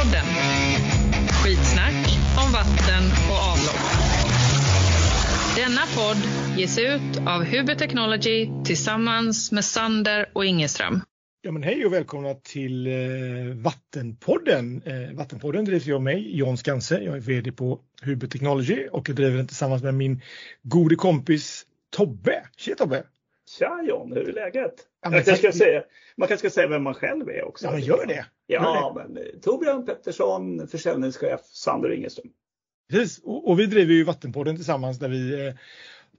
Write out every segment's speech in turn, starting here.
Vattenpodden. Skitsnack om vatten och avlopp. Denna podd ges ut av Huber Technology tillsammans med Sander och Ingeström. Ja, men hej och välkomna till eh, Vattenpodden. Eh, Vattenpodden drivs av mig, Jon Skanse. Jag är VD på Huber Technology och jag driver den tillsammans med min gode kompis Tobbe. Tjena Tobbe! Tja John, hur är läget? Ja, men jag ska säga, man kanske ska säga vem man själv är också. Ja, men gör det. Ja, men eh, Torbjörn Pettersson, försäljningschef, Sander Ingeström. Precis, och, och vi driver ju Vattenpodden tillsammans där vi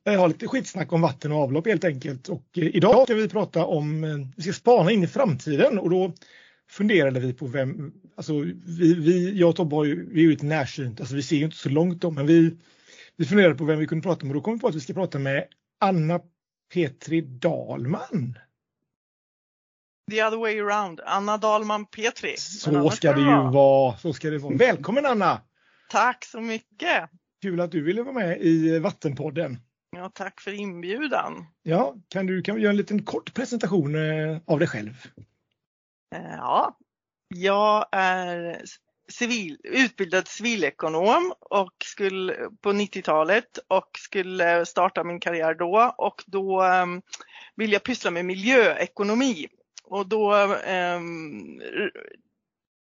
eh, har lite skitsnack om vatten och avlopp helt enkelt. Och eh, idag ska vi prata om, eh, vi ska spana in i framtiden och då funderade vi på vem, alltså vi, vi jag och Tobbe har ju, vi är ju lite närsynt, alltså vi ser ju inte så långt då, men vi, vi funderade på vem vi kunde prata med och då kom vi på att vi ska prata med Anna Petri Dahlman. The other way around. Anna Dahlman Petri. Så ska det ju vara. Så ska det vara. Välkommen Anna! Tack så mycket. Kul att du ville vara med i Vattenpodden. Ja, tack för inbjudan. Ja, kan du kan vi göra en liten kort presentation eh, av dig själv? Eh, Ja, jag är civil, utbildad civilekonom och skulle på 90-talet och skulle starta min karriär då och då um, ville jag pyssla med miljöekonomi. Och då, um,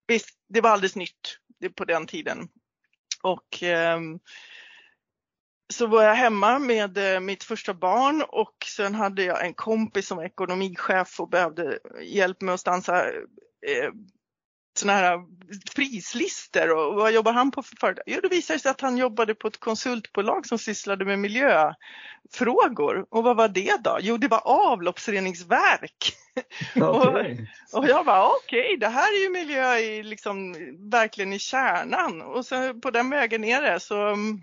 visst, det var alldeles nytt på den tiden. Och um, så var jag hemma med eh, mitt första barn och sen hade jag en kompis som var ekonomichef och behövde hjälp med att stansa eh, såna här prislistor och vad jobbar han på för företag? Jo, det visade sig att han jobbade på ett konsultbolag som sysslade med miljöfrågor. Och vad var det då? Jo, det var avloppsreningsverk. Okej. Och jag bara okej, det här är ju miljö i liksom verkligen i kärnan och så på den vägen är det. Så mm,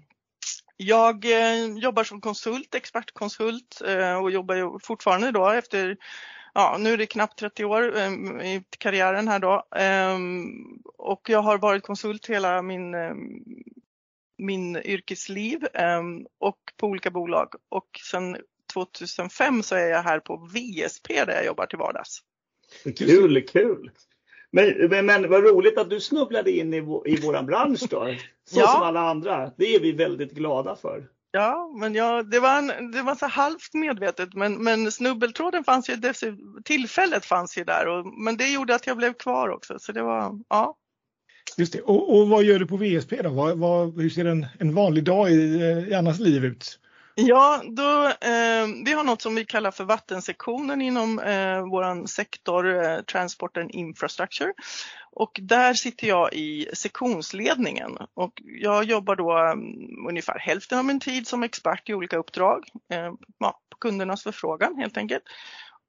jag eh, jobbar som konsult, expertkonsult eh, och jobbar ju fortfarande då efter Ja, nu är det knappt 30 år eh, i karriären här då. Ehm, och jag har varit konsult hela min, eh, min yrkesliv ehm, och på olika bolag. Och sedan 2005 så är jag här på VSP där jag jobbar till vardags. Kul, kul. Men, men, men vad roligt att du snubblade in i, i våran bransch då. Så Ja. som alla andra. Det är vi väldigt glada för. Ja, men jag, det var, en, det var så halvt medvetet men, men snubbeltråden fanns ju, dessutom- tillfället fanns ju där och, men det gjorde att jag blev kvar också så det var, ja. Just det. Och, och vad gör du på VSP då? Vad, vad, hur ser en, en vanlig dag i, eh, i Annas liv ut? Ja, då, eh, vi har något som vi kallar för vattensektionen inom eh, våran sektor eh, Transport and Infrastructure. Och där sitter jag i sektionsledningen och jag jobbar då mm, ungefär hälften av min tid som expert i olika uppdrag, eh, ja, på kundernas förfrågan helt enkelt.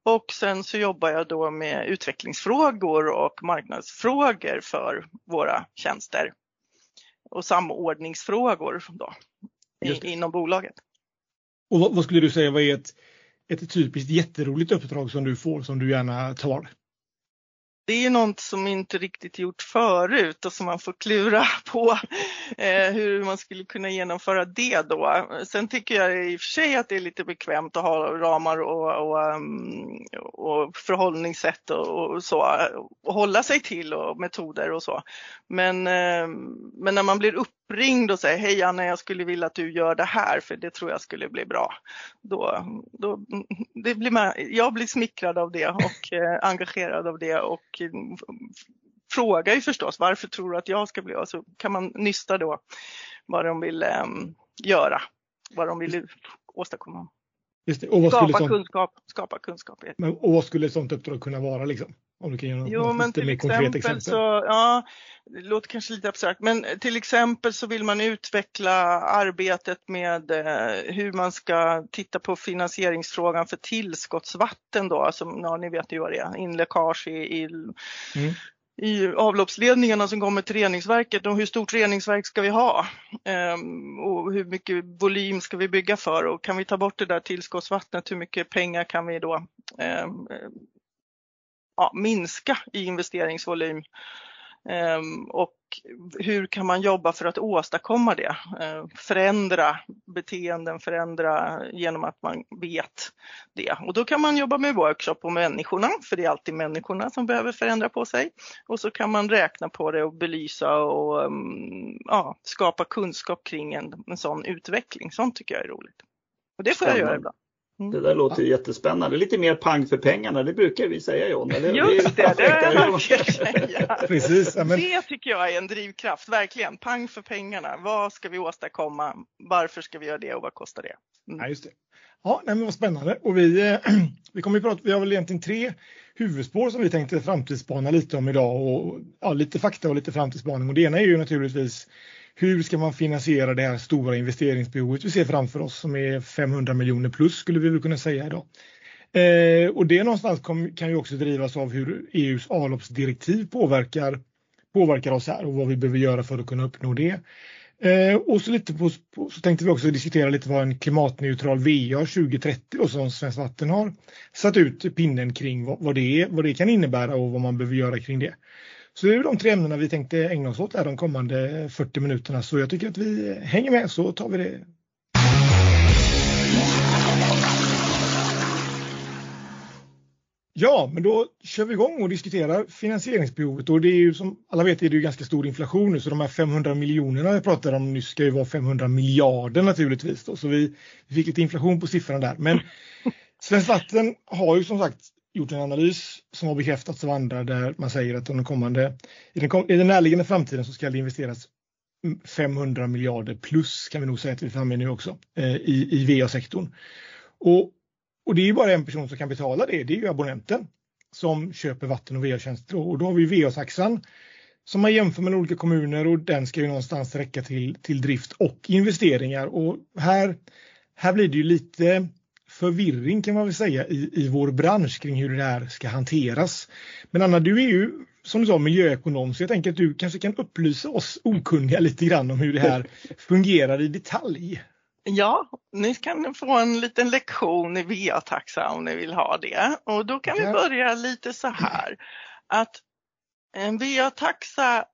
Och sen så jobbar jag då med utvecklingsfrågor och marknadsfrågor för våra tjänster och samordningsfrågor då, inom bolaget. Och vad, vad skulle du säga vad är ett, ett typiskt jätteroligt uppdrag som du får som du gärna tar? Det är ju något som inte riktigt gjort förut och som man får klura på eh, hur man skulle kunna genomföra det då. Sen tycker jag i och för sig att det är lite bekvämt att ha ramar och, och, mm, och förhållningssätt och, och så och hålla sig till och metoder och så. Men, eh, men när man blir uppringd och säger hej Anna, jag skulle vilja att du gör det här för det tror jag skulle bli bra. Då, då, mm, det blir man, jag blir smickrad av det och eh, engagerad av det och frågar ju förstås varför tror du att jag ska bli och så kan man nysta då vad de vill eh, göra, vad de vill åstadkomma. Just det. Och, vad skulle Skapa sånt, kunskap, skapa kunskap. men, och vad skulle ett sånt uppdrag kunna vara? Liksom? Om du kan något, Jo, men till exempel, exempel. så, ja, det låter kanske lite abstrakt, men till exempel så vill man utveckla arbetet med eh, hur man ska titta på finansieringsfrågan för tillskottsvatten då, alltså, ja, ni vet ju vad det är, inläckage i, i, Mm i avloppsledningarna som kommer till reningsverket och hur stort reningsverk ska vi ha? Ehm, och hur mycket volym ska vi bygga för och kan vi ta bort det där tillskottsvattnet, hur mycket pengar kan vi då ehm, eh, ja, minska i investeringsvolym och hur kan man jobba för att åstadkomma det? Ehm, förändra beteenden, förändra genom att man vet det. Och då kan man jobba med workshop på människorna, för det är alltid människorna som behöver förändra på sig. Och så kan man räkna på det och belysa och ehm, ja, skapa kunskap kring en, en sån utveckling. Sånt tycker jag är roligt. Och det får jag göra ibland. Mm. Det där låter jättespännande. Lite mer pang för pengarna, det brukar vi säga John. Eller? Just det, det, det, Precis, men... det tycker jag är en drivkraft, verkligen. Pang för pengarna. Vad ska vi åstadkomma? Varför ska vi göra det och vad kostar det? Mm. Ja, just det. Ja, nej, men vad spännande. Och vi, eh, vi, kommer prata, vi har väl egentligen tre huvudspår som vi tänkte framtidsspana lite om idag. Och, ja, lite fakta och lite framtidsspaning. Och det ena är ju naturligtvis hur ska man finansiera det här stora investeringsbehovet vi ser framför oss som är 500 miljoner plus skulle vi väl kunna säga idag. Eh, och det någonstans kom, kan ju också drivas av hur EUs avloppsdirektiv påverkar, påverkar oss här och vad vi behöver göra för att kunna uppnå det. Eh, och så, lite på, på, så tänkte vi också diskutera lite vad en klimatneutral VA 2030 och som Svenskt Vatten har satt ut pinnen kring vad, vad, det är, vad det kan innebära och vad man behöver göra kring det. Så det är de tre ämnena vi tänkte ägna oss åt här de kommande 40 minuterna. Så jag tycker att vi hänger med så tar vi det. Ja, men då kör vi igång och diskuterar finansieringsbehovet och det är ju som alla vet är det ju ganska stor inflation nu så de här 500 miljonerna jag pratade om nyss ska ju vara 500 miljarder naturligtvis. Då. Så vi, vi fick lite inflation på siffran där. Men Svenskt Vatten har ju som sagt gjort en analys som har bekräftats av andra där man säger att de kommande, i den, i den närliggande framtiden så ska det investeras 500 miljarder plus kan vi nog säga att vi är framme nu också eh, i, i VA-sektorn. Och, och det är ju bara en person som kan betala det, det är ju abonnenten som köper vatten och VA-tjänster. Och då har vi VA-taxan som man jämför med olika kommuner och den ska ju någonstans räcka till, till drift och investeringar. Och här, här blir det ju lite förvirring kan man väl säga i, i vår bransch kring hur det här ska hanteras. Men Anna, du är ju som du sa miljöekonom så jag tänker att du kanske kan upplysa oss okunniga lite grann om hur det här fungerar i detalj. Ja, ni kan få en liten lektion i VA-taxa om ni vill ha det. Och då kan ja. vi börja lite så här att en VA-taxa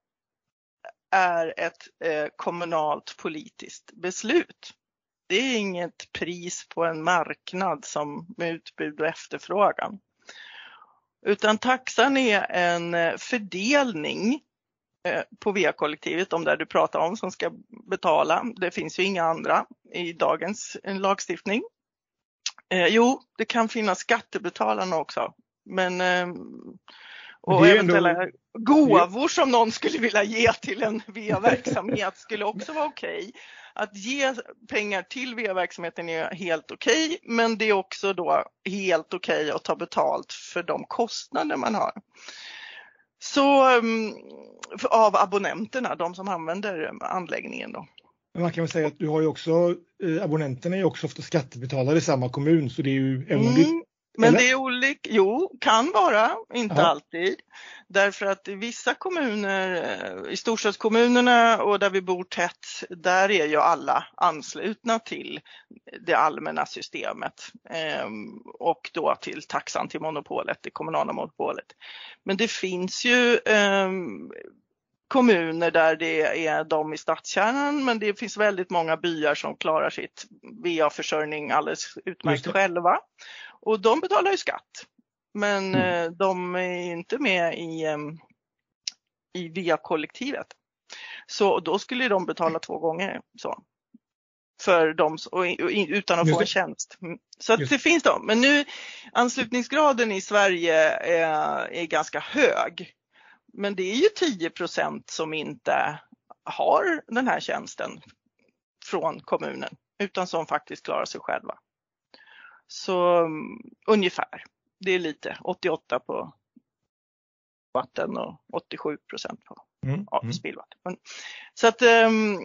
är ett eh, kommunalt politiskt beslut det är inget pris på en marknad som med utbud och efterfrågan. Utan taxan är en eh, fördelning eh, på VA-kollektivet, de där du pratar om som ska betala. Det finns ju inga andra i dagens eh, lagstiftning. Jo, det kan finnas skattebetalarna också, men och eventuella ändå... gåvor som någon skulle vilja ge till en VA-verksamhet skulle också vara okej. Okay att ge pengar till VA-verksamheten är helt okej, okay, men det är också då helt okej okay att ta betalt för de kostnader man har. Så mm, av abonnenterna, de som använder anläggningen då. Man kan väl säga att du har ju också, eh, abonnenterna är ju också ofta skattebetalare i samma kommun så det är ju, även mm. Men Eller? det är olika, jo kan vara, inte Aha. alltid. Därför att i vissa kommuner, eh, i storstadskommunerna och där vi bor tätt, där är ju alla anslutna till det allmänna systemet ehm, och då till taxan till monopolet, det kommunala monopolet. Men det finns ju ehm, kommuner där det är de i stadskärnan men det finns väldigt många byar som klarar sitt VA-försörjning alldeles utmärkt själva. Och de betalar ju skatt. Men mm. Eh, de är inte med i, i VA-kollektivet. Så då skulle de betala två gånger. Så. För dem, och, utan att få en tjänst. Mm. Så att det finns de. Men nu anslutningsgraden i Sverige är, är ganska hög. Men det är ju 10% som inte har den här tjänsten från kommunen utan som faktiskt klarar sig själva. Så um, ungefär, det är lite 88 på vatten och 87 procent på mm, ja, mm. spillvatten. Så att um,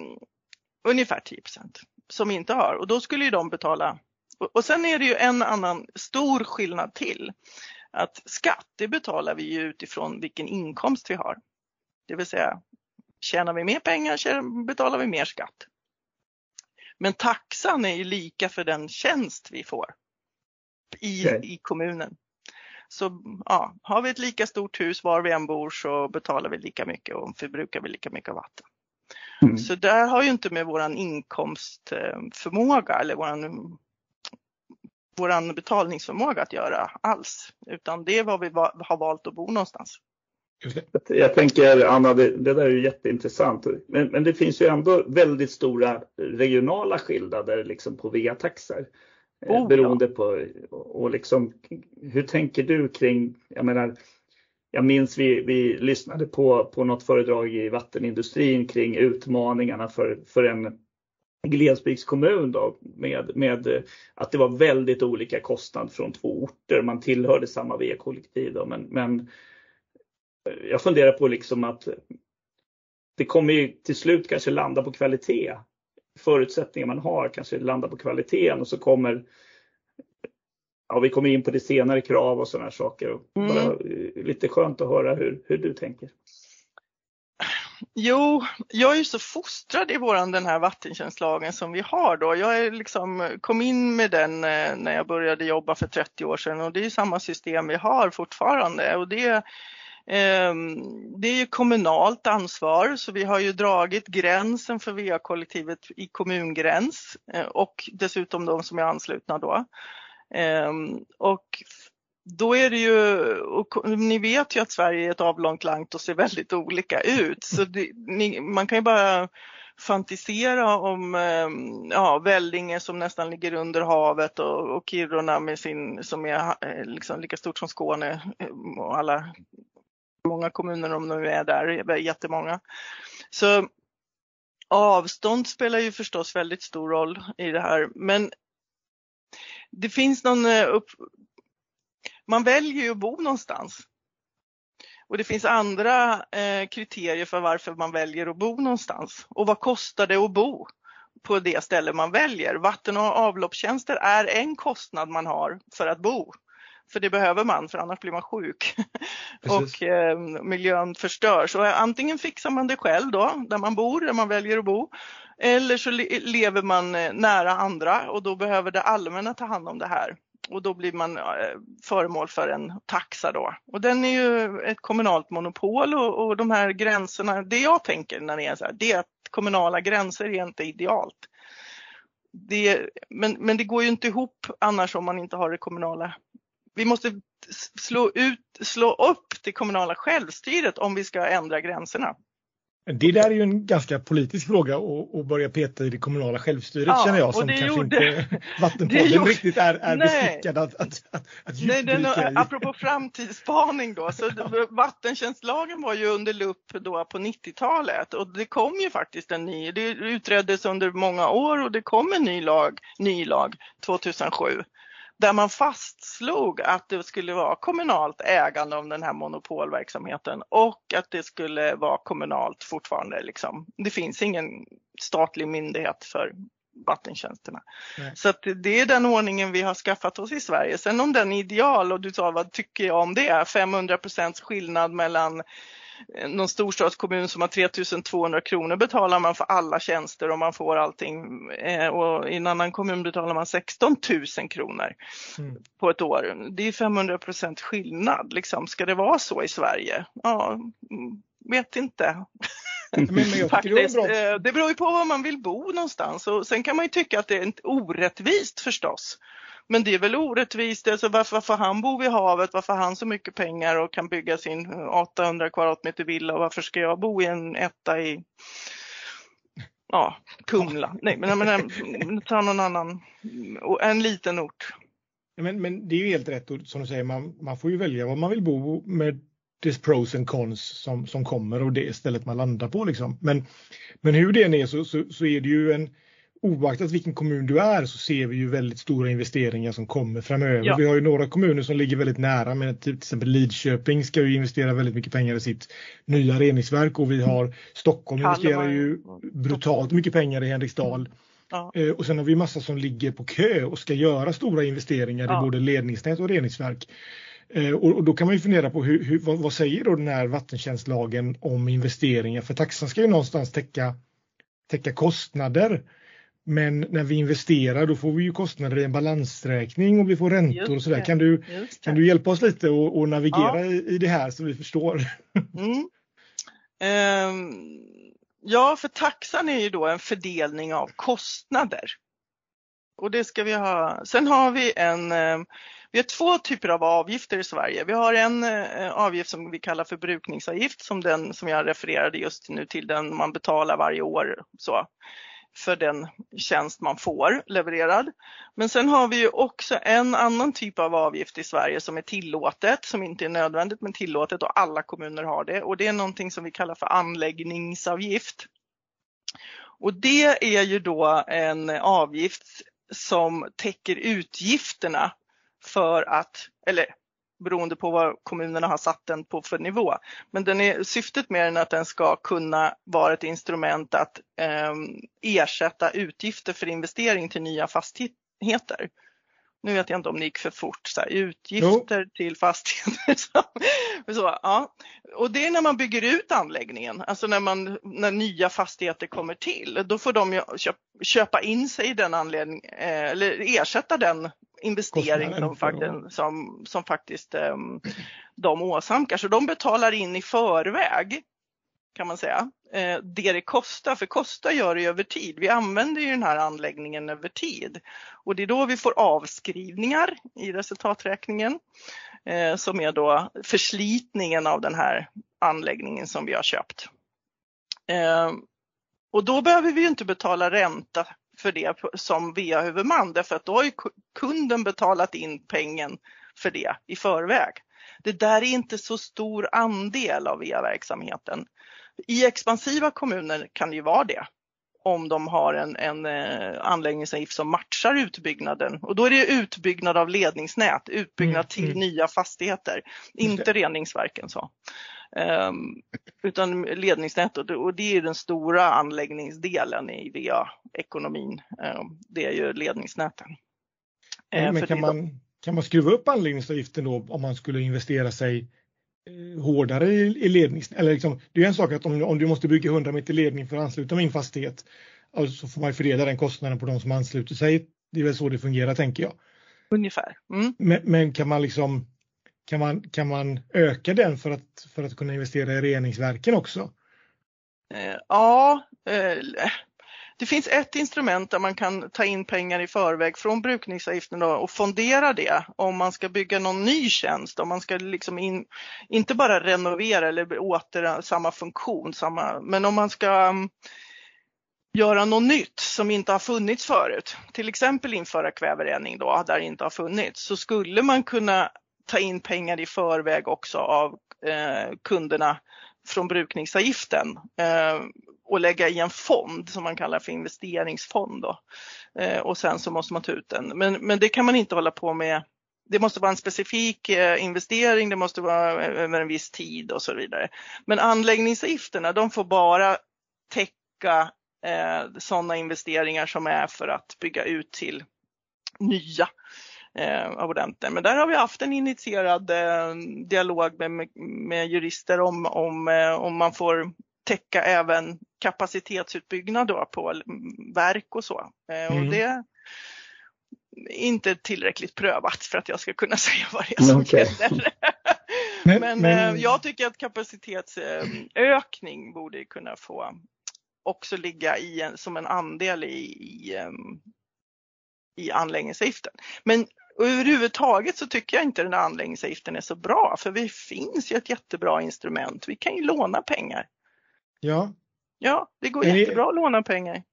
ungefär 10 procent som inte har och då skulle ju de betala. Och, och sen är det ju en annan stor skillnad till. Att skatt, det betalar vi ju utifrån vilken inkomst vi har. Det vill säga, tjänar vi mer pengar betalar vi mer skatt. Men taxan är ju lika för den tjänst vi får i, okay. i kommunen. Så ja, har vi ett lika stort hus var vi än bor så betalar vi lika mycket och förbrukar vi lika mycket vatten. Mm. Så det har ju inte med våran inkomstförmåga eller våran, våran betalningsförmåga att göra alls, utan det är var vi har valt att bo någonstans. Jag tänker Anna, det, det, där är ju jätteintressant. Men, men, det finns ju ändå väldigt stora regionala skillnader liksom på VA-taxor. Eh, oh, beroende ja. på och liksom hur tänker du kring, jag menar, jag minns vi, vi lyssnade på, på något föredrag i vattenindustrin kring utmaningarna för, för en glesbygdskommun då, med, med att det var väldigt olika kostnad från två orter. Man tillhörde samma V-kollektiv men, men jag funderar på liksom att det kommer ju till slut kanske landa på kvalitet. Förutsättningar man har kanske landa på kvaliteten och så kommer Ja, vi kommer in på det senare krav och sådana saker. Mm. Bara, eh, lite skönt att höra hur, hur du tänker. Jo, jag är ju så fostrad i våran den här vattentjänstlagen som vi har då. Jag är liksom, kom in med den eh, när jag började jobba för 30 år sedan och det är samma system vi har fortfarande. Och det, Ehm, det är ju kommunalt ansvar så vi har ju dragit gränsen för VA-kollektivet i kommungräns eh, och dessutom de som är anslutna då. Ehm, och då är det ju, och ni vet ju att Sverige är ett avlångt land och ser väldigt olika ut så det, ni, man kan ju bara fantisera om ehm, ja, Vellinge som nästan ligger under havet och, och Kiruna med sin, som är eh, liksom lika stort som Skåne eh, och alla många kommuner om de är där, jättemånga. Så avstånd spelar ju förstås väldigt stor roll i det här, men det finns någon eh, upp... Man väljer ju att bo någonstans. Och det finns andra eh, kriterier för varför man väljer att bo någonstans. Och vad kostar det att bo på det ställe man väljer? Vatten och avloppstjänster är en kostnad man har för att bo. För det behöver man, för annars blir man sjuk. och eh, miljön förstörs. Och antingen fixar man det själv då, där man bor, där man väljer att bo. Eller så le lever man eh, nära andra och då behöver det allmänna ta hand om det här. Och då blir man eh, föremål för en taxa då. Och den är ju ett kommunalt monopol och, och de här gränserna, det jag tänker när det är så här, det är att kommunala gränser är inte idealt. Det, men, men det går ju inte ihop annars om man inte har det kommunala vi måste slå, ut, slå upp det kommunala självstyret om vi ska ändra gränserna. Det där är ju en ganska politisk fråga att börja peta i det kommunala självstyret ja, känner jag som kanske gjorde, inte Vattenpodden riktigt är, är beskickad att, att, att, att nej, den. Apropå framtidsspaning då, så vattentjänstlagen var ju under lupp då på 90-talet och det kom ju faktiskt en ny, det utreddes under många år och det kom en ny lag, ny lag 2007 där man fastslog att det skulle vara kommunalt ägande om den här monopolverksamheten och att det skulle vara kommunalt fortfarande. Liksom. Det finns ingen statlig myndighet för vattentjänsterna. Nej. Så det är den ordningen vi har skaffat oss i Sverige. Sen om den är ideal och du sa vad tycker jag om det? 500% skillnad mellan någon storstadskommun som har 3200 kronor betalar man för alla tjänster och man får allting. Eh, och i en annan kommun betalar man 16 000 kronor mm. på ett år. Det är 500 procent skillnad. Liksom. Ska det vara så i Sverige? Ja, vet inte. Men, men Faktiskt, det, eh, det beror ju på var man vill bo någonstans och sen kan man ju tycka att det är orättvist förstås. Men det är väl orättvist, alltså varför får han bo vid havet, varför har han så mycket pengar och kan bygga sin 800 kvadratmeter villa och varför ska jag bo i en etta i ja, Kumla? Nej, men, men ta någon annan, en liten ort. Men, men det är ju helt rätt som du säger, man, man får ju välja var man vill bo med dess pros and cons som, som kommer och det stället man landar på. Liksom. Men, men hur det än är så, så, så är det ju en, oaktat vilken kommun du är så ser vi ju väldigt stora investeringar som kommer framöver. Ja. Vi har ju några kommuner som ligger väldigt nära men till exempel Lidköping ska ju investera väldigt mycket pengar i sitt nya reningsverk och vi har Stockholm Kalmar. investerar ju brutalt mycket pengar i Henriksdal. Ja. Eh, och sen har vi massa som ligger på kö och ska göra stora investeringar ja. i både ledningsnät och reningsverk. Eh, och, då kan man ju fundera på hur, hur, vad, vad säger då den här vattentjänstlagen om investeringar? För taxan ska ju någonstans täcka, täcka kostnader. Men när vi investerar då får vi ju kostnader i en balansräkning och vi får räntor och sådär. Kan du, kan du hjälpa oss lite och, och navigera ja. i, det här så vi förstår? Mm. Um, ja, för taxan är ju då en fördelning av kostnader. Och det ska vi ha. Sen har vi en um, vi har två typer av avgifter i Sverige. Vi har en eh, avgift som vi kallar för brukningsavgift som den som jag refererade just nu till, den man betalar varje år så, för den tjänst man får levererad. Men sen har vi ju också en annan typ av avgift i Sverige som är tillåtet, som inte är nödvändigt men tillåtet och alla kommuner har det och det är någonting som vi kallar för anläggningsavgift. Och det är ju då en avgift som täcker utgifterna för att, eller beroende på vad kommunerna har satt den på för nivå. Men den är, syftet med den är att den ska kunna vara ett instrument att eh, ersätta utgifter för investering till nya fastigheter. Nu vet jag inte om det gick för fort, så här, utgifter jo. till fastigheter. så, ja. Och det är när man bygger ut anläggningen, alltså när, man, när nya fastigheter kommer till. Då får de köpa in sig i den anledningen, eh, eller ersätta den investering som faktiskt, som, som faktiskt um, de åsamkar. Så de betalar in i förväg kan man säga, eh, det det kostar. För kosta gör det över tid. Vi använder ju den här anläggningen över tid och det är då vi får avskrivningar i resultaträkningen eh, som är då förslitningen av den här anläggningen som vi har köpt. Eh, och då behöver vi inte betala ränta för det som VA-huvudman därför att då har ju kunden betalat in pengen för det i förväg. Det där är inte så stor andel av VA-verksamheten. I expansiva kommuner kan det ju vara det om de har en, en eh, anläggningsavgift som matchar utbyggnaden och då är det utbyggnad av ledningsnät, utbyggnad mm, till mm. nya fastigheter, inte reningsverken. Så. Um, utan ledningsnät och det är den stora anläggningsdelen i VA-ekonomin. Um, det är ju ledningsnäten. Men, men kan, man, kan man skruva upp anläggningsavgiften då om man skulle investera sig hårdare i, lednings... Eller liksom, det är en sak att om, om du måste bygga 100 meter ledning för att ansluta min fastighet alltså så får man fördela den kostnaden på de som ansluter sig. Det är väl så det fungerar tänker jag. Ungefär. Mm. Men, men, kan man liksom kan man, kan man öka den för att, för att kunna investera i reningsverken också? Eh, ja, eh, det finns ett instrument där man kan ta in pengar i förväg från brukningsavgiften och fondera det om man ska bygga någon ny tjänst, om man ska liksom in, inte bara renovera eller åter samma funktion, samma, men om man ska mm, göra något nytt som inte har funnits förut, till exempel införa kväverening då där det inte har funnits, så skulle man kunna ta in pengar i förväg också av eh, kunderna från brukningsavgiften eh, och lägga i en fond som man kallar för investeringsfond. Då. Eh, och sen så måste man ta ut den. Men, men det kan man inte hålla på med. Det måste vara en specifik eh, investering, det måste vara eh, över en viss tid och så vidare. Men anläggningsavgifterna de får bara täcka eh, sådana investeringar som är för att bygga ut till nya eh, abonnenter. Men där har vi haft en initierad eh, dialog med, med jurister om, om, eh, om man får täcka även kapacitetsutbyggnad då på verk och så. Eh, mm. Och det är inte tillräckligt prövat för att jag ska kunna säga vad det är som okay. gäller. men, men, men, eh, jag tycker att kapacitetsökning borde kunna få också ligga i en, som en andel i, i, i anläggningsavgiften. Men överhuvudtaget så tycker jag inte den här anläggningsavgiften är så bra för vi finns ju ett jättebra instrument. Vi kan ju låna pengar. Ja. Ja, det går är jättebra att låna pengar.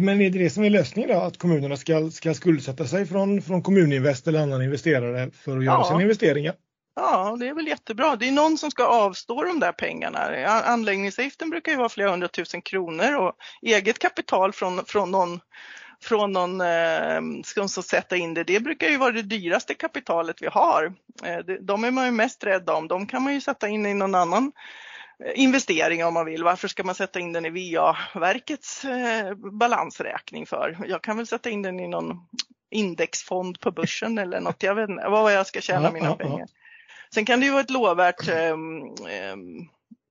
Men är det det som är lösningen då? Att kommunerna ska, ska skuldsätta sig från, från Kommuninvest eller annan investerare för att göra ja. sina investeringar? Ja, det är väl jättebra. Det är någon som ska avstå de där pengarna. Anläggningsavgiften brukar ju vara flera hundratusen kronor och eget kapital från, från någon från någon eh, som ska sätta in det, det brukar ju vara det dyraste kapitalet vi har. Eh, de är man ju mest rädd om, de kan man ju sätta in i någon annan investering om man vill. Varför ska man sätta in den i VA-verkets eh, balansräkning för? Jag kan väl sätta in den i någon indexfond på börsen eller något. Jag vet inte vad jag ska tjäna mina pengar. Sen kan det ju vara ett lovvärt eh,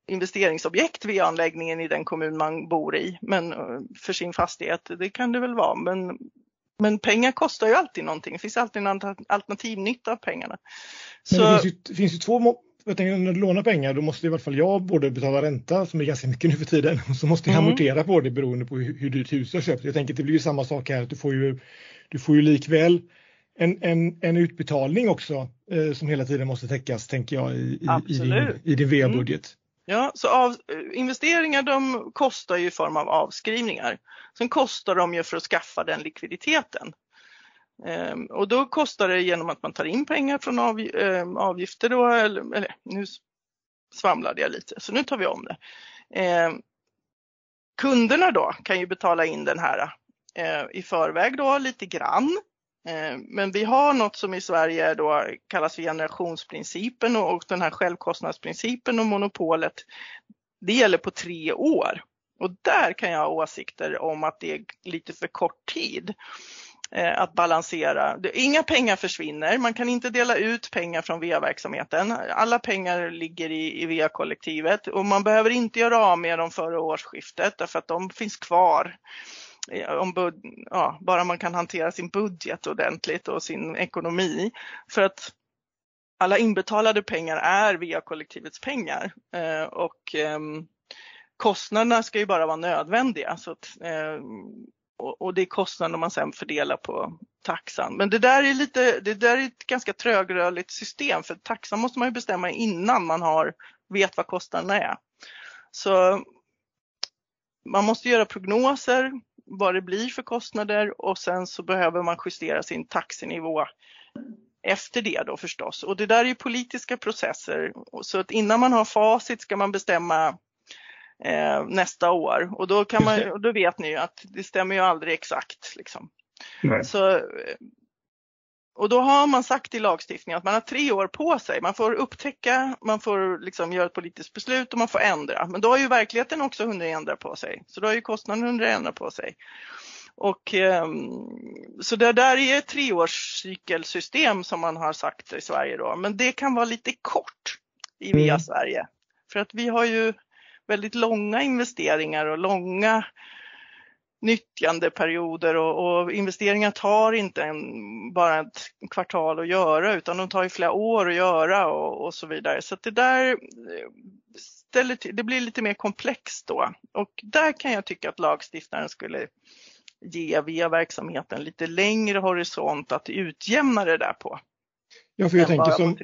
investeringsobjekt vid anläggningen i den kommun man bor i, men eh, för sin fastighet, det kan det väl vara. Men, men pengar kostar ju alltid någonting. Det finns alltid en alternativnytta av pengarna. Men det finns ju, det finns ju två jag tänker när du lånar pengar då måste i alla fall jag både betala ränta som är ganska mycket nu för tiden och så måste jag mm. amortera på det beroende på hur, hur dyrt hus jag köpt. Jag tänker att det blir ju samma sak här, att du får ju, du får ju likväl en, en, en utbetalning också eh, som hela tiden måste täckas tänker jag i, i, i din, i din VA-budget. Mm. Ja, så av, investeringar de kostar ju i form av avskrivningar. Sen kostar de ju för att skaffa den likviditeten. Ehm, och då kostar det genom att man tar in pengar från av, ehm, avgifter då, eller, eller, nu svamlade jag lite så nu tar vi om det. Ehm, kunderna då kan ju betala in den här eh, i förväg då lite grann men vi har något som i Sverige då kallas för generationsprincipen och den här självkostnadsprincipen och monopolet. Det gäller på tre år och där kan jag ha åsikter om att det är lite för kort tid Eh, att balansera. Inga pengar försvinner, man kan inte dela ut pengar från VA-verksamheten. Alla pengar ligger i, i VA-kollektivet och man behöver inte göra av med dem före årsskiftet därför att de finns kvar eh, om ja, bara man kan hantera sin budget ordentligt och sin ekonomi. För att alla inbetalade pengar är via kollektivets pengar eh, och eh, kostnaderna ska ju bara vara nödvändiga. Så att, eh, och, och det är kostnader man sen fördelar på taxan. Men det där är lite, det där är ett ganska trögrörligt system för taxan måste man ju bestämma innan man har, vet vad kostnaderna är. Så man måste göra prognoser vad det blir för kostnader och sen så behöver man justera sin taxenivå efter det då förstås. Och det där är ju politiska processer så att innan man har facit ska man bestämma eh, nästa år och då, kan man, och då vet ni ju att det stämmer ju aldrig exakt. Liksom. Så och då har man sagt i lagstiftningen att man har tre år på sig. Man får upptäcka, man får liksom göra ett politiskt beslut och man får ändra. Men då har ju verkligheten också hunnit ändra på sig. Så då har ju kostnaden hunnit ändra på sig. Och, ehm, så det där är ett treårscykelsystem som man har sagt i Sverige då. Men det kan vara lite kort i via mm. Sverige. För att vi har ju väldigt långa investeringar och långa nyttjandeperioder och, och investeringar tar inte en, bara ett kvartal att göra utan de tar ju flera år att göra och, och så vidare. Så det där ställer till, det blir lite mer komplext då och där kan jag tycka att lagstiftaren skulle ge via verksamheten lite längre horisont att utjämna det där på. Ja, för jag tänker som.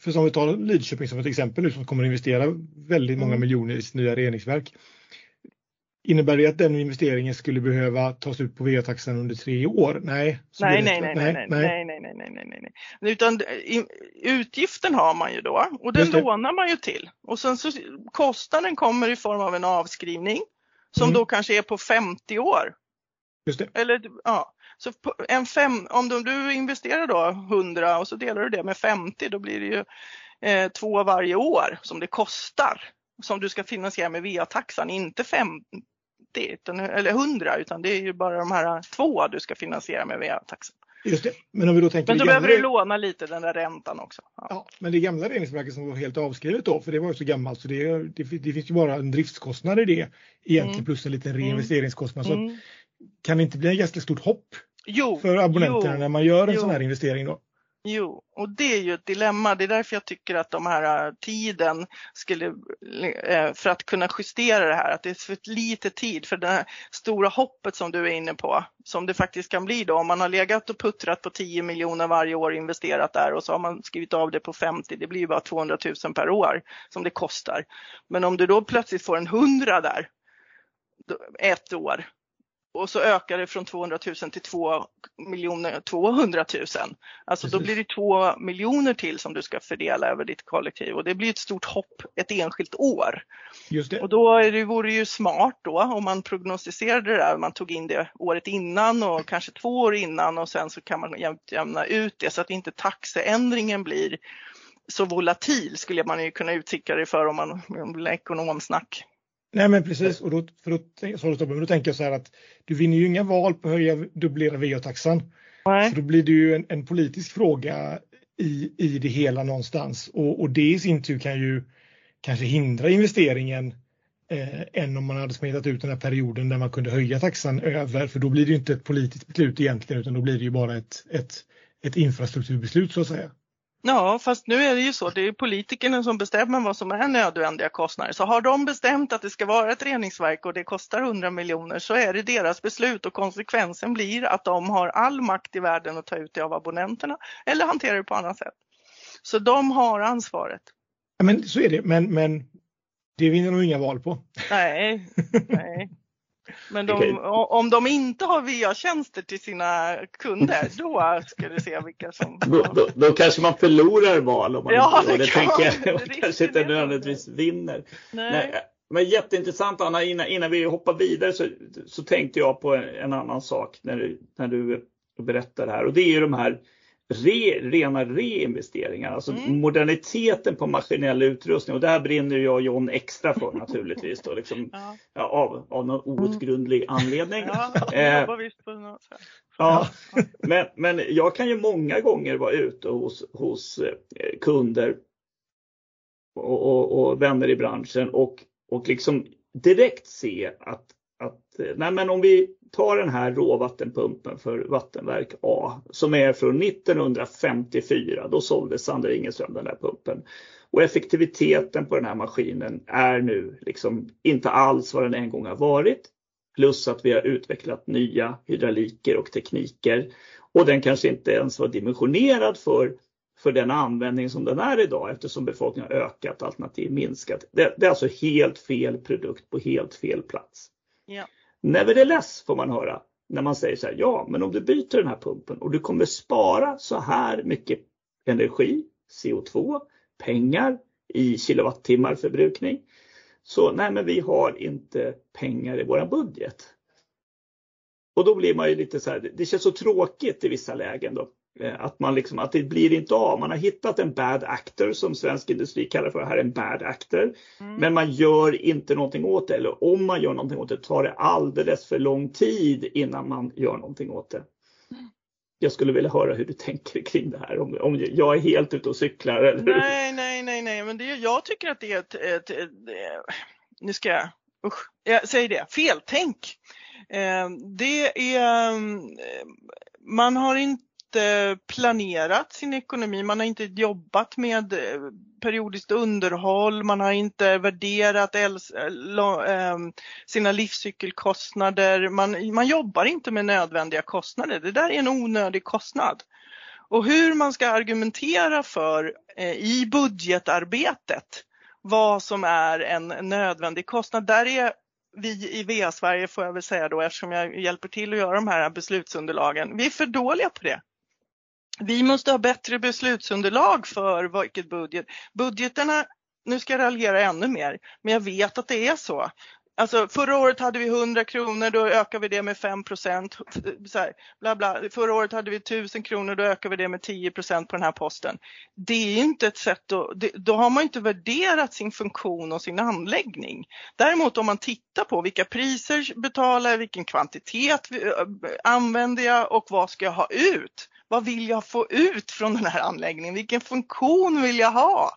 För som vi tar Lidköping som ett exempel nu som kommer att investera väldigt många mm. miljoner i sitt nya reningsverk. Innebär det att den investeringen skulle behöva tas ut på VA-taxan under tre år? Nej. Nej, nej, nej, nej, nej, nej, nej, nej, nej, nej, nej. Utan utgiften har man ju då och den lånar man ju till och sen så kostnaden kommer i form av en avskrivning som mm. då kanske är på 50 år. Just det. Eller ja, så en fem, om du investerar då 100 och så delar du det med 50 då blir det ju eh, två varje år som det kostar som du ska finansiera med VA-taxan, inte 50 utan, eller 100 utan det är ju bara de här två du ska finansiera med VA-taxen. Just det. Men om vi då tänker Men då behöver du låna lite den där räntan också. Ja. ja men det gamla reningsverket som var helt avskrivet då, för det var ju så gammalt så det, det, det finns ju bara en driftskostnad i det egentligen mm. plus en liten mm. reinvesteringskostnad. Mm. Så kan det inte bli en ganska stort hopp jo, för abonnenterna jo, när man gör en jo. sån här investering då? Jo, och det är ju ett dilemma. Det är därför jag tycker att de här äh, tiden skulle, äh, för att kunna justera det här, att det är för lite tid för det här stora hoppet som du är inne på, som det faktiskt kan bli då. Om man har legat och puttrat på 10 miljoner varje år investerat där och så har man skrivit av det på 50, det blir ju bara 200 000 per år som det kostar. Men om du då plötsligt får en 100 där, ett år, och så ökar det från 200 000 till 2 miljoner 200 000. Alltså Precis. då blir det 2 miljoner till som du ska fördela över ditt kollektiv och det blir ett stort hopp ett enskilt år. Just det. Och då är det, vore det ju smart då om man prognostiserade det där, man tog in det året innan och kanske två år innan och sen så kan man jämna ut det så att inte taxeändringen blir så volatil skulle man ju kunna uttrycka det för om man vill ekonomsnack. Nej men precis, och då, för då, så då, då tänker jag så här att du vinner ju inga val på att höja, dubblera VA-taxan. Så då blir det ju en, en, politisk fråga i, i det hela någonstans. Och, och det i sin tur kan ju kanske hindra investeringen eh, än om man hade smetat ut den här perioden där man kunde höja taxan över, för då blir det ju inte ett politiskt beslut egentligen utan då blir det ju bara ett, ett, ett infrastrukturbeslut så att säga. Ja, fast nu är det ju så, det är politikerna som bestämmer vad som är nödvändiga kostnader. Så har de bestämt att det ska vara ett reningsverk och det kostar 100 miljoner så är det deras beslut och konsekvensen blir att de har all makt i världen att ta ut det av abonnenterna eller hantera det på annat sätt. Så de har ansvaret. Ja, men så är det, men, men det vinner de inga val på. Nej, nej. Men de, om de inte har VA-tjänster till sina kunder, då ska du se vilka som... Då, då, då kanske man förlorar val om man ja, inte det, det tänker jag. Man kanske inte nödvändigtvis vinner. Nej. Nej. Men jätteintressant Anna, innan, innan vi hoppar vidare så, så tänkte jag på en, en annan sak när du, när du berättar det här och det är ju de här re, rena reinvesteringar, alltså mm. moderniteten på maskinell utrustning. Och det här brinner jag och John extra för naturligtvis. Då, liksom, ja. Ja, av, av någon outgrundlig anledning. Ja, eh, ja, men, men jag kan ju många gånger vara ute hos, hos eh, kunder och, och, och, vänner i branschen och, och liksom direkt se att, att eh, nej men om vi Ta den här råvattenpumpen för vattenverk A som är från 1954. Då sålde Sander Ingeström den där pumpen. Och effektiviteten på den här maskinen är nu liksom inte alls vad den en gång har varit. Plus att vi har utvecklat nya hydrauliker och tekniker. Och den kanske inte ens var dimensionerad för, för den användning som den är idag eftersom befolkningen har ökat alternativt minskat. Det, det är alltså helt fel produkt på helt fel plats. Ja. Nevertheless får man höra när man säger så här, ja men om du byter den här pumpen och du kommer spara så här mycket energi, CO2, pengar i kilowattimmar förbrukning. Så nej men vi har inte pengar i våran budget. Och då blir man ju lite så här, det känns så tråkigt i vissa lägen då. Eh, att, man liksom, att det blir inte av. Man har hittat en bad actor som svensk industri kallar för här en bad actor. Mm. Men man gör inte någonting åt det. Eller om man gör någonting åt det tar det alldeles för lång tid innan man gör någonting åt det. Mm. Jag skulle vilja höra hur du tänker kring det här. Om, om jag är helt ute och cyklar. Eller? Nej, nej, nej, nej, men det, jag tycker att det är ett, ett, ett, ett nu ska jag, usch, jag säger det, feltänk. Eh, det är, man har inte inte planerat sin ekonomi, man har inte jobbat med eh, periodiskt underhåll, man har inte värderat eh, ehm, sina livscykelkostnader, man, man jobbar inte med nödvändiga kostnader. Det där är en onödig kostnad. Och hur man ska argumentera för i budgetarbetet vad som är en nödvändig kostnad, där är vi i VA-Sverige får jag väl säga då eftersom jag hjälper till att göra de här beslutsunderlagen, vi är för dåliga på det vi måste ha bättre beslutsunderlag för vilket budget. Budgeterna, nu ska jag raljera ännu mer, men jag vet att det är så. Alltså förra året hade vi 100 kronor, då ökar vi det med 5 procent. Bla bla. Förra året hade vi 1000 kronor, då ökar vi det med 10 procent på den här posten. Det är inte ett sätt att, då har man inte värderat sin funktion och sin anläggning. Däremot om man tittar på vilka priser betalar jag, vilken kvantitet använder jag och vad ska jag ha ut? Vad vill jag få ut från den här anläggningen? Vilken funktion vill jag ha?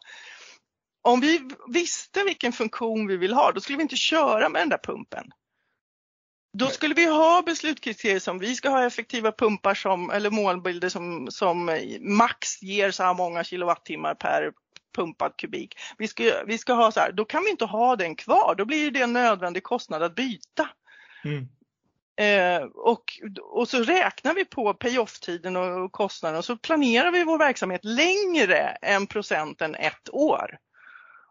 Om vi visste vilken funktion vi vill ha, då skulle vi inte köra med den där pumpen. Då skulle vi ha beslutskriterier som vi ska ha effektiva pumpar som, eller målbilder som, som max ger så här många kilowattimmar per pumpad kubik. Vi ska, vi ska ha så här, då kan vi inte ha den kvar, då blir det en nödvändig kostnad att byta. Mm. Eh, och, och så räknar vi på payoff-tiden och, och kostnaden och så planerar vi vår verksamhet längre än procenten ett år.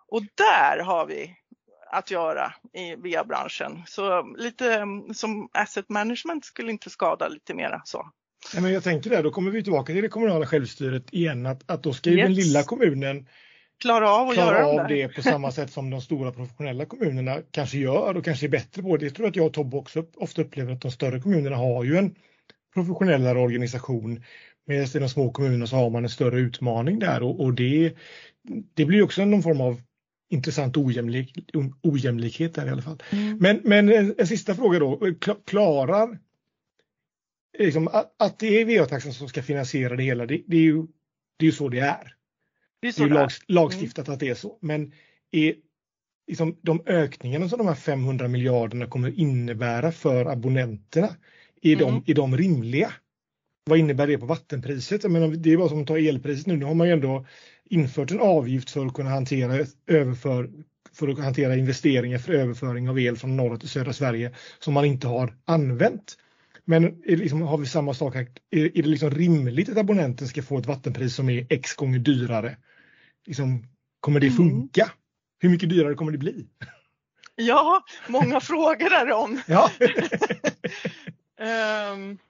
Och där har vi att göra i VA-branschen. Så lite mm, som asset management skulle inte skada lite mera så. Ja, men jag tänker där, då kommer vi tillbaka till det kommunala självstyret igen, att, att då ska ju yes. den lilla kommunen klara av att klara göra av det på samma sätt som de stora professionella kommunerna kanske gör och kanske är bättre på det. Jag tror att jag och Tobbe också ofta upplever att de större kommunerna har ju en professionellare organisation. Medan i de små kommunerna så har man en större utmaning där och, och det, det blir också någon form av intressant ojämlik, ojämlikhet där i alla fall. Mm. Men, men en, en, sista fråga då, klarar liksom, att, att det är VA-taxan som ska finansiera det hela, det, det, är ju, det är ju så det är. Det är, det är lag, lagstiftat mm. att det är så. Men är, liksom, de ökningarna som de här 500 miljarderna kommer innebära för abonnenterna, är, mm. de, är de rimliga? Vad innebär det på vattenpriset? Jag menar, det är bara som att ta elpriset nu. Nu har man ju ändå infört en avgift för att kunna hantera överför, för att hantera investeringar för överföring av el från norra till södra Sverige som man inte har använt. Men liksom, har vi samma sak här? Är, är det liksom rimligt att abonnenten ska få ett vattenpris som är x gånger dyrare? Liksom, kommer det mm. funka? Mm. Hur mycket dyrare kommer det bli? Ja, många frågor därom. Ja. um,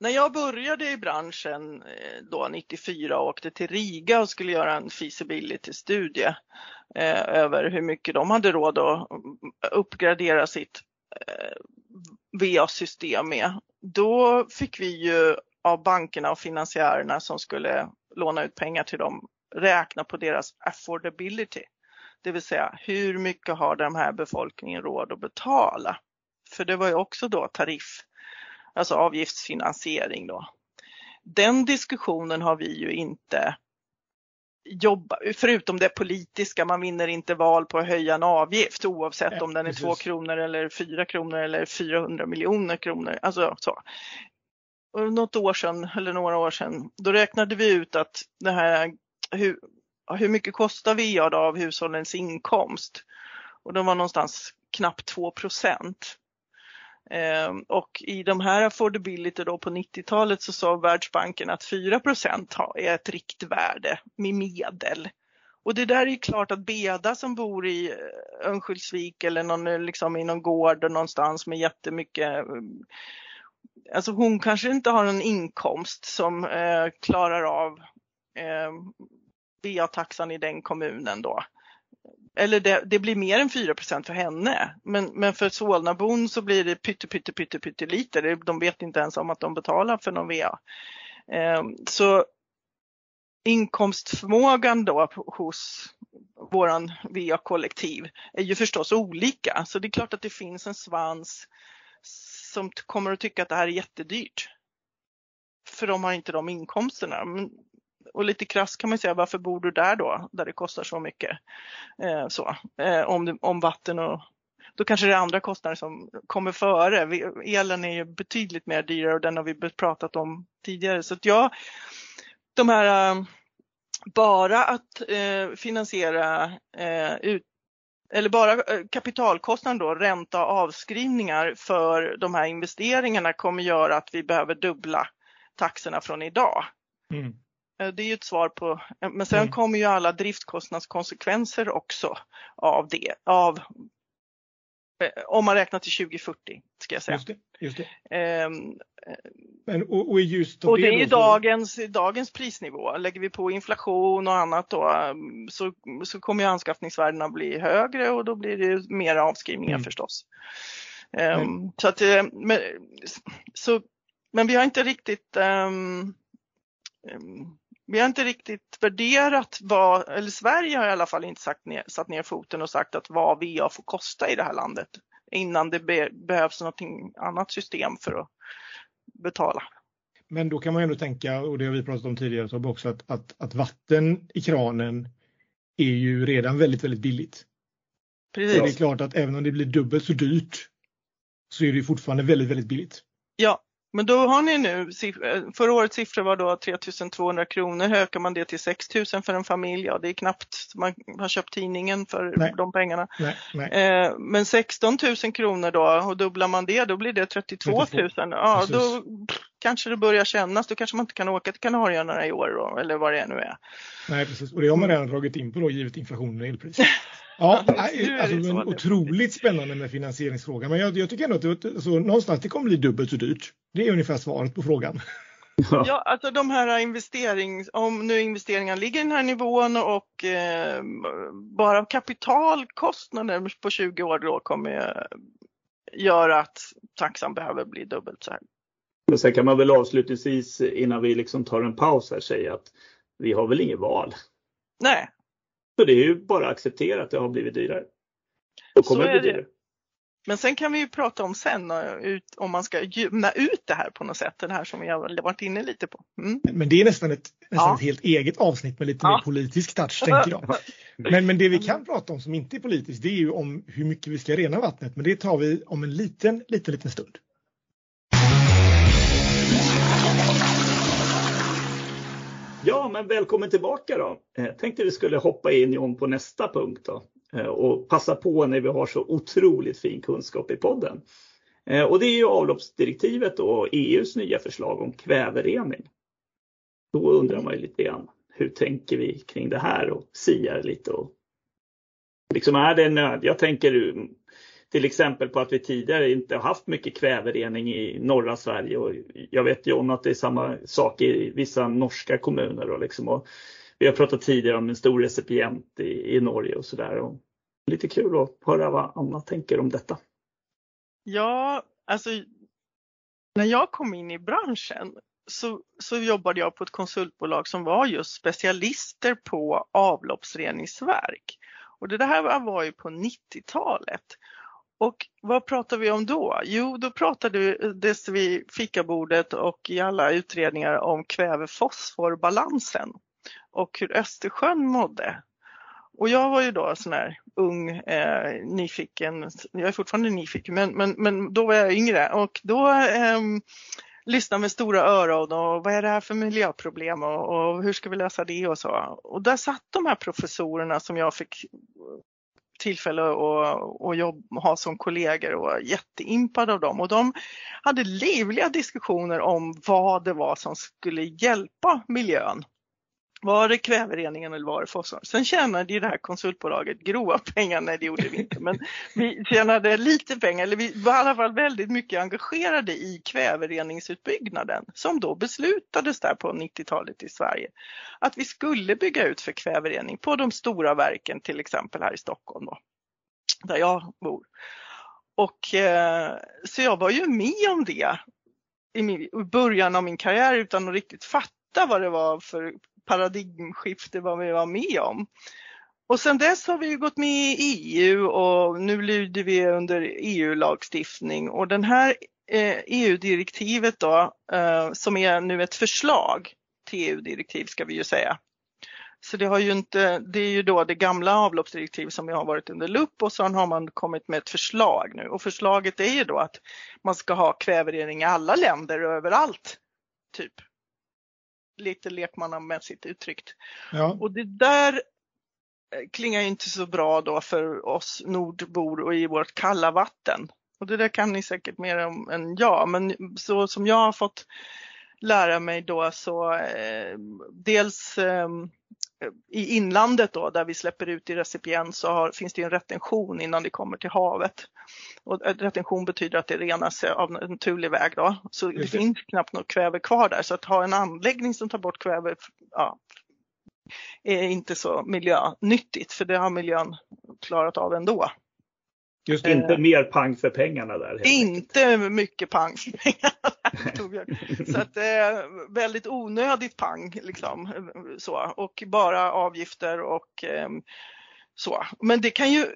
när jag började i branschen eh, då 94 och åkte till Riga och skulle göra en feasibility-studie eh, över hur mycket de hade råd att mm, uppgradera sitt eh, VA-system med. Då fick vi ju av bankerna och finansiärerna som skulle låna ut pengar till dem räkna på deras affordability. Det vill säga hur mycket har den här befolkningen råd att betala? För det var ju också då tariff, alltså avgiftsfinansiering då. Den diskussionen har vi ju inte jobba, förutom det politiska, man vinner inte val på att höja en avgift oavsett ja, om den är precis. 2 kronor eller 4 kronor eller 400 miljoner kronor. Alltså så. Och något år sedan, eller några år sedan, då räknade vi ut att det här, hur, hur mycket kostar VA då av hushållens inkomst? Och de var någonstans knappt 2 procent. Ehm, och i de här affordability då på 90-talet så sa Världsbanken att 4% är ett riktvärde med medel. Och det där är ju klart att Beda som bor i eh, Örnsköldsvik eller någon, eh, liksom i någon gård någonstans med jättemycket eh, Alltså hon kanske inte har någon inkomst som eh, klarar av eh, VA-taxan i den kommunen då eller det, det, blir mer än 4% för henne. Men, men för Solnabon så blir det pytte, pytte, pytte, pytte lite. De vet inte ens om att de betalar för någon VA. Ehm, så inkomstförmågan då hos våran VA-kollektiv är ju förstås olika. Så det är klart att det finns en svans som kommer att tycka att det här är jättedyrt. För de har inte de inkomsterna. Men och lite krass kan man säga, varför bor du där då, där det kostar så mycket? Eh, så, eh, om, om vatten och då kanske det är andra kostnader som kommer före. Vi, elen är ju betydligt mer dyrare och den har vi pratat om tidigare. Så att ja, de här äh, bara att äh, finansiera äh, ut, eller bara kapitalkostnaden då, ränta och avskrivningar för de här investeringarna kommer göra att vi behöver dubbla taxorna från idag. Mm. Eh, det är ju ett svar på, eh, men sen mm. kommer ju alla driftkostnadskonsekvenser också av det, av eh, om man räknar till 2040 ska jag säga. Just det, just det. Um, men, och, och, just och det, är ju dagens, dagens prisnivå. Lägger vi på inflation och annat då så, så kommer ju anskaffningsvärdena bli högre och då blir det mer avskrivningar mm. förstås. Um, mm. så att, men, så, men vi har inte riktigt um, vi har inte riktigt värderat vad, eller Sverige har i alla fall inte sagt ner, satt ner foten och sagt att vad VA får kosta i det här landet innan det be, behövs något annat system för att betala. Men då kan man ändå tänka, och det har vi pratat om tidigare också, att, att, att vatten i kranen är ju redan väldigt, väldigt billigt. Precis. Och det är klart att även om det blir dubbelt så dyrt så är det fortfarande väldigt, väldigt billigt. Ja, men då har ni nu, eh, förra årets siffra var då 3200 kronor, ökar man det till 6000 för en familj, ja det är knappt man har köpt tidningen för nej. de pengarna. Nej, nej. Eh, men 16 000 kronor då och dubblar man det då blir det 32 000. 32. Ja, då kanske det börjar kännas, då kanske man inte kan åka till Kanarieöarna i år då, eller vad det nu är. Nej precis, och det har man redan dragit in på då givet inflationen och elpriset. Ja, alltså, men otroligt spännande med finansieringsfrågan. Men jag, jag tycker ändå att det, alltså, någonstans det kommer bli dubbelt så dyrt. Det är ungefär svaret på frågan. Ja, alltså de här investerings, om nu investeringarna ligger i den här nivån och eh, bara kapitalkostnader på 20 år då kommer göra att taxan behöver bli dubbelt så här. Men sen kan man väl avslutningsvis innan vi liksom tar en paus här säga att vi har väl inget val. Nej, så det är ju bara att acceptera att det har blivit dyrare. Och kommer så bli dyrare. Men sen kan vi ju prata om sen om man ska gymna ut det här på något sätt, det här som vi har varit inne lite på. Mm. Men det är nästan, ett, nästan ja. ett helt eget avsnitt med lite ja. mer politisk touch tänker jag. Men, men det vi kan prata om som inte är politiskt det är ju om hur mycket vi ska rena vattnet men det tar vi om en liten, liten, liten stund. Ja, men välkommen tillbaka då. Jag tänkte vi skulle hoppa in John på nästa punkt då eh, och passa på när vi har så otroligt fin kunskap i podden. Eh, och det är ju avloppsdirektivet och EUs nya förslag om kväverening. Då undrar man ju lite grann, hur tänker vi kring det här och siar lite och liksom är det nöd? Jag tänker till exempel på att vi tidigare inte har haft mycket kväverening i norra Sverige och jag vet ju om att det är samma sak i vissa norska kommuner och liksom och vi har pratat tidigare om en stor recipient i, i Norge och sådär. Lite kul att höra vad Anna tänker om detta. Ja, alltså när jag kom in i branschen så, så jobbade jag på ett konsultbolag som var just specialister på avloppsreningsverk. Och det här var ju på 90-talet. Och vad pratar vi om då? Jo, då pratade vi vid fikabordet och i alla utredningar om kväve-fosforbalansen och hur Östersjön mådde. Och jag var ju då sån här ung, eh, nyfiken, jag är fortfarande nyfiken, men, men, men då var jag yngre och då eh, lyssnade med stora öron och vad är det här för miljöproblem och, och, hur ska vi lösa det och så. Och där satt de här professorerna som jag fick tillfälle att, att jobba, ha som kollegor och var jätteimpad av dem. Och de hade livliga diskussioner om vad det var som skulle hjälpa miljön. Var det kvävereningen eller var det fosfor? Sen tjänade ju det här konsultbolaget grova pengar, nej det gjorde vi inte, men vi tjänade lite pengar, eller vi var i alla fall väldigt mycket engagerade i kvävereningsutbyggnaden som då beslutades där på 90-talet i Sverige. Att vi skulle bygga ut för kväverening på de stora verken, till exempel här i Stockholm då, där jag bor. Och eh, så jag var ju med om det i början av min karriär utan att riktigt fatta vad det var för paradigmskifte vad vi var med om. Och sen dess har vi gått med i EU och nu lyder vi under EU-lagstiftning och den här eh, e EU-direktivet då eh, som är nu ett förslag till EU-direktiv ska vi ju säga. Så det har ju inte, det är ju då det gamla avloppsdirektivet som har varit under lupp och sen har man kommit med ett förslag nu och förslaget är ju då att man ska ha kväverening i alla länder överallt. Typ lite lekmannamässigt uttryckt. Ja. Och det där eh, klingar inte så bra då för oss nordbor och i vårt kalla vatten. Och det där kan ni säkert mer om än jag, men så som jag har fått lära mig då så eh, dels eh, i inlandet då där vi släpper ut i recipient så har, finns det en retention innan det kommer till havet. Och retention betyder att det renas av naturlig väg då. Så det, det finns knappt något kväve kvar där så att ha en anläggning som tar bort kväve ja, är inte så miljönyttigt för det har miljön klarat av ändå. Just inte eh, mer pang för pengarna där. Inte mycket pang för pengarna. så att eh, väldigt onödigt pang liksom så och bara avgifter och eh, så. Men det kan ju,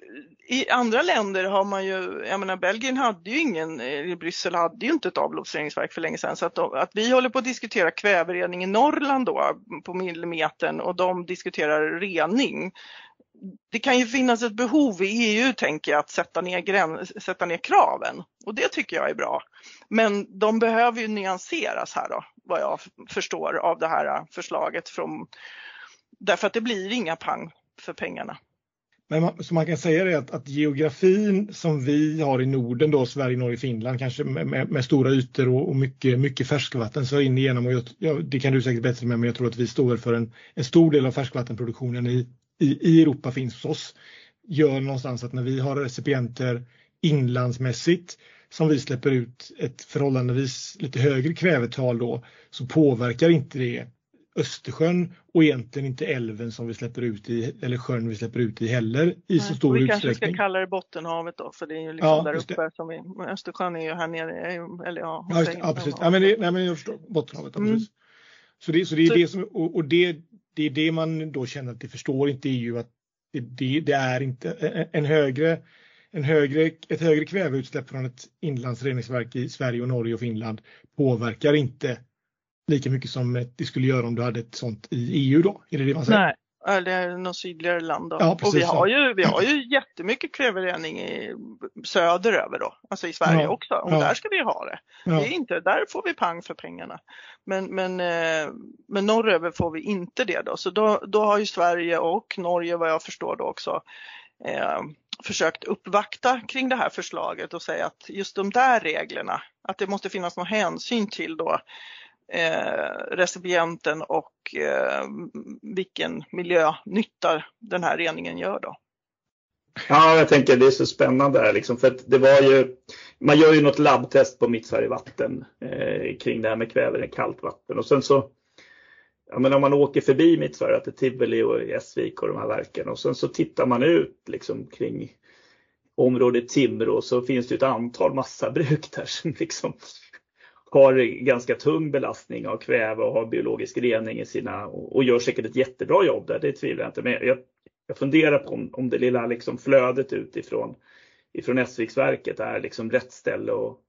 i andra länder har man ju, jag menar Belgien hade ju ingen, i Bryssel hade ju inte ett avloppsreningsverk för länge sedan. Så att, att vi håller på att diskutera kväverening i Norrland då på millimetern och de diskuterar rening det kan ju finnas ett behov i EU, tänker jag, att sätta ner, gräns, sätta ner kraven. Och det tycker jag är bra. Men de behöver ju nyanseras här då, vad jag förstår av det här äh, förslaget. Från, därför att det blir inga pang för pengarna. Men man, så man kan säga det att, att, geografin som vi har i Norden, då Sverige, Norge, Finland, kanske med, med, med stora ytor och, och, mycket, mycket färskvatten så in igenom. Och jag, ja, det kan du säkert bättre med, men jag tror att vi står för en, en stor del av färskvattenproduktionen i, i, i Europa finns hos oss gör någonstans att när vi har recipienter inlandsmässigt som vi släpper ut ett förhållandevis lite högre kvävetal då så påverkar inte det Östersjön och egentligen inte älven som vi släpper ut i eller sjön vi släpper ut i heller i så stor vi utsträckning. Vi kanske ska kalla det Bottenhavet då för det är ju liksom ja, där uppe som vi, Östersjön är ju här nere eller ja. Ja, ja precis. Ja, men det, nej, men jag förstår Bottenhavet. Mm. Precis. Så det, så det är så, det som och, och det det är det man då känner att det förstår inte EU att det, det, det är inte en högre en högre, ett högre kväveutsläpp från ett inlandsreningsverk i Sverige och Norge och Finland påverkar inte lika mycket som det skulle göra om du hade ett sånt i EU då? Är det det man säger? Nej, eller något sydligare land. Då. Ja, och vi har, ju, vi har ju jättemycket kväverening i, söderöver då, alltså i Sverige Ja, också. Och ja. där ska vi ha det. Det är inte, där får vi pang för pengarna. Men, men, eh, men norröver får vi inte det då. Så då, då har ju Sverige och Norge vad jag förstår då också eh, försökt uppvakta kring det här förslaget och säga att just de där reglerna, att det måste finnas någon hänsyn till då eh, recipienten och eh, vilken miljönytta den här reningen gör då. Ja, jag tänker det är så spännande här liksom, för att det var ju, man gör ju något labbtest på Mittsverigevatten eh, kring det här med kväve i kallt vatten och sen så, ja men om man åker förbi Mittsverige, till Tivoli och Essvik och de här verken och sen så tittar man ut liksom kring området Timrå så finns det ett antal massabruk där som liksom har ganska tung belastning av kväve och har biologisk rening i sina och, och gör säkert ett jättebra jobb där, det tvivlar jag inte. Men jag, jag funderar på om, om det lilla liksom flödet utifrån ifrån Essviksverket är liksom rätt ställe och,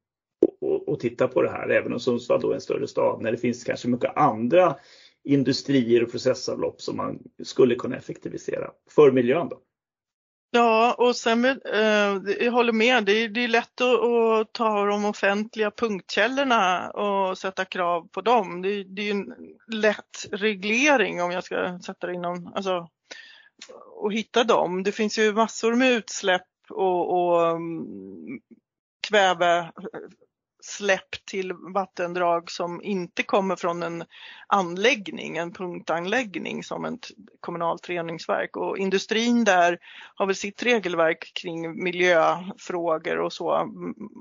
och, och titta på det här. Även om Sundsvall då är en större stad när det finns kanske mycket andra industrier och processavlopp som man skulle kunna effektivisera för miljön. Då. Ja, och sen eh, jag håller med, det är, det är lätt att, att ta de offentliga punktkällorna och sätta krav på dem. Det, det är ju en lätt reglering om jag ska sätta det inom, alltså, och hitta dem. Det finns ju massor med utsläpp och, och mm, kväve släpp till vattendrag som inte kommer från en anläggning, en punktanläggning som ett kommunalt reningsverk. Och industrin där har väl sitt regelverk kring miljöfrågor och så.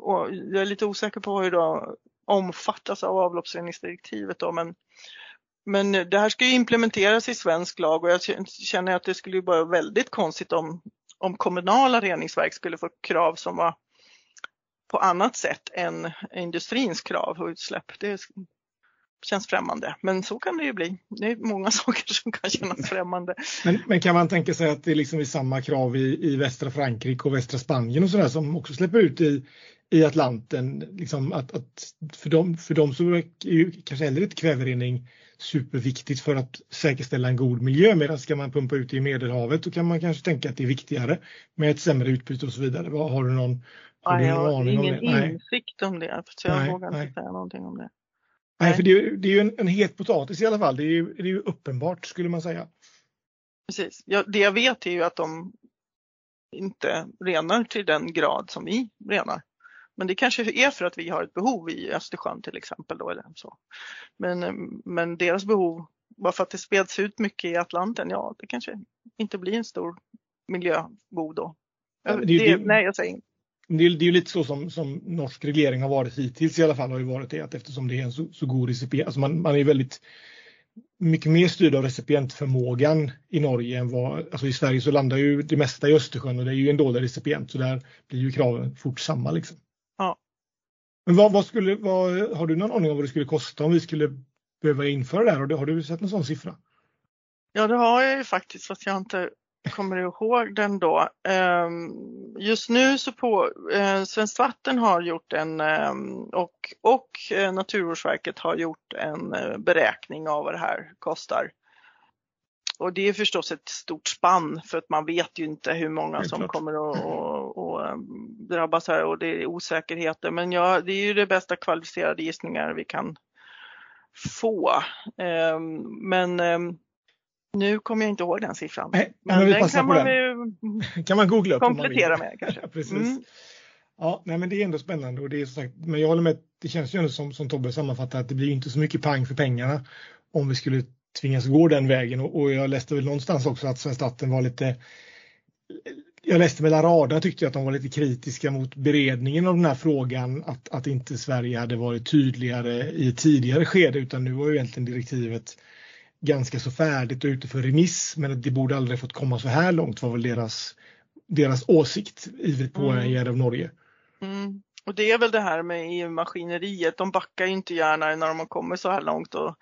Och jag är lite osäker på hur det omfattas av avloppsreningsdirektivet då, men men det här ska ju implementeras i svensk lag och jag känner att det skulle vara väldigt konstigt om, om kommunala reningsverk skulle få krav som var på annat sätt än industrins krav på utsläpp. Det känns främmande, men så kan det ju bli. Det är många saker som kan kännas främmande. Men, men kan man tänka sig att det liksom är samma krav i, i västra Frankrike och västra Spanien och sådär som också släpper ut i, i Atlanten? Liksom att, att för, dem, för dem så är ju kanske heller inte kväverening superviktigt för att säkerställa en god miljö medan ska man pumpa ut i Medelhavet då kan man kanske tänka att det är viktigare med ett sämre utbyte och så vidare. Har du någon, du jag har om ingen? Nej. insikt om det, så jag Nej, vågar nej. inte säga någonting om det. Nej, för det är, ju- det är ju en, en het potatis i alla fall. Det är ju, det är ju uppenbart skulle man säga. Precis. Ja, det jag vet är ju att de inte renar till den grad som vi renar. Men det kanske är för att vi har ett behov i Östersjön till exempel. Då, eller så. Men, men deras behov, bara för att det speds ut mycket i Atlanten, ja det kanske inte blir en stor miljöbov då. Ja, det det, det- nej, jag säger. Det är, det är ju lite så som, som norsk reglering har varit hittills i alla fall har ju varit det att eftersom det är en så, så god recipient, alltså man, man är väldigt mycket mer styrd av recipientförmågan i Norge än vad, alltså i Sverige så landar ju det mesta i Östersjön och det är ju en dålig recipient så där blir ju kraven fort samma liksom. Ja. Men vad, vad skulle, vad, har du någon aning om vad det skulle kosta om vi skulle behöva införa det här? Har du, har du sett någon sån siffra? Ja, det har jag ju faktiskt, fast jag inte kommer ihåg den då. Ehm, Just nu så på eh, Svenskt Vatten har gjort en ehm, och, och eh, Naturvårdsverket har gjort en eh, beräkning av vad det här kostar. Och det är förstås ett stort spann för att man vet ju inte hur många som Självklart. kommer att att- att, ehm, drabbas här och det är osäkerheter. Men ja, det är ju det bästa kvalificerade gissningar vi kan få. Men nu kommer jag inte ihåg den siffran. Nej, Men men den kan man den. ju Kan man googla upp komplettera med kanske. Precis. Mm. Ja, nej, men det är ändå spännande och det är som sagt, men jag håller med, det känns ju ändå som, som Tobbe sammanfattar att det blir inte så mycket pang för pengarna om vi skulle tvingas gå den vägen och, och jag läste väl någonstans också att Svenskt Vatten var lite jag läste mellan raderna tyckte jag att de var lite kritiska mot beredningen av den här frågan att, att inte Sverige hade varit tydligare i ett tidigare skede utan nu var ju egentligen direktivet ganska så färdigt och ute för remiss men det borde aldrig fått komma så här långt var väl deras, deras åsikt ivrigt Mm. påhejad av Norge. Mm. Och det är väl det här med EU-maskineriet, de backar ju inte gärna när de har kommit så här långt. Och,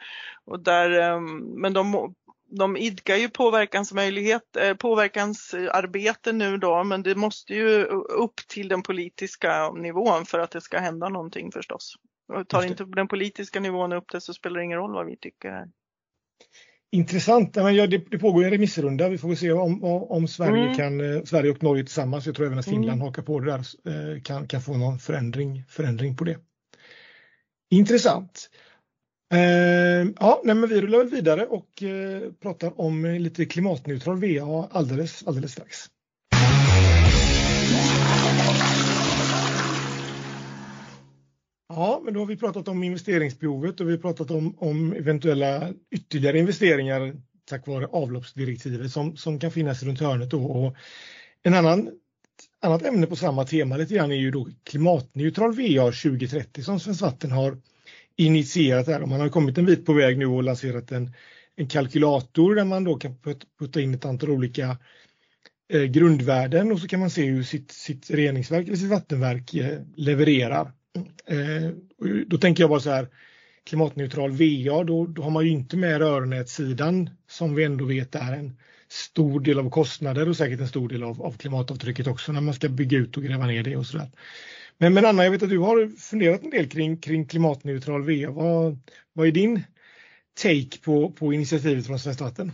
och där, ehm, men de, de idkar ju påverkansmöjlighet, eh, påverkansarbete nu då, men det måste ju upp till den politiska nivån för att det ska hända någonting förstås. Och tar inte den politiska nivån upp det så spelar det ingen roll vad vi tycker. Intressant. Men ja, det, det pågår en remissrunda. Vi får se om, om Sverige, mm. kan, eh, Sverige och Norge tillsammans, jag tror även att Finland mm. hakar på det där, eh, kan, kan få någon förändring, förändring på det. Intressant. Eh, ja, nej, men vi rullar vidare och eh, pratar om lite klimatneutral VA alldeles, alldeles strax. Ja, men då har vi pratat om investeringsbehovet och vi har pratat om, om eventuella ytterligare investeringar tack vare avloppsdirektivet som, som kan finnas runt hörnet. Då. Och en annan annat ämne på samma tema lite grann är ju då klimatneutral VA 2030 som Svenskt Vatten har initierat här. Man har kommit en bit på väg nu och lanserat en, en kalkylator där man då kan putta in ett antal olika eh, grundvärden och så kan man se hur sitt, sitt reningsverk eller sitt vattenverk eh, levererar. Eh, då tänker jag bara så här, klimatneutral VA, då, då har man ju inte med rörnätssidan som vi ändå vet är en stor del av kostnader och säkert en stor del av, av klimatavtrycket också när man ska bygga ut och gräva ner det och sådär. Men, men Anna, jag vet att du har funderat en del kring, kring klimatneutral VA. Vad, vad är din take på, på initiativet från Svenskt Vatten?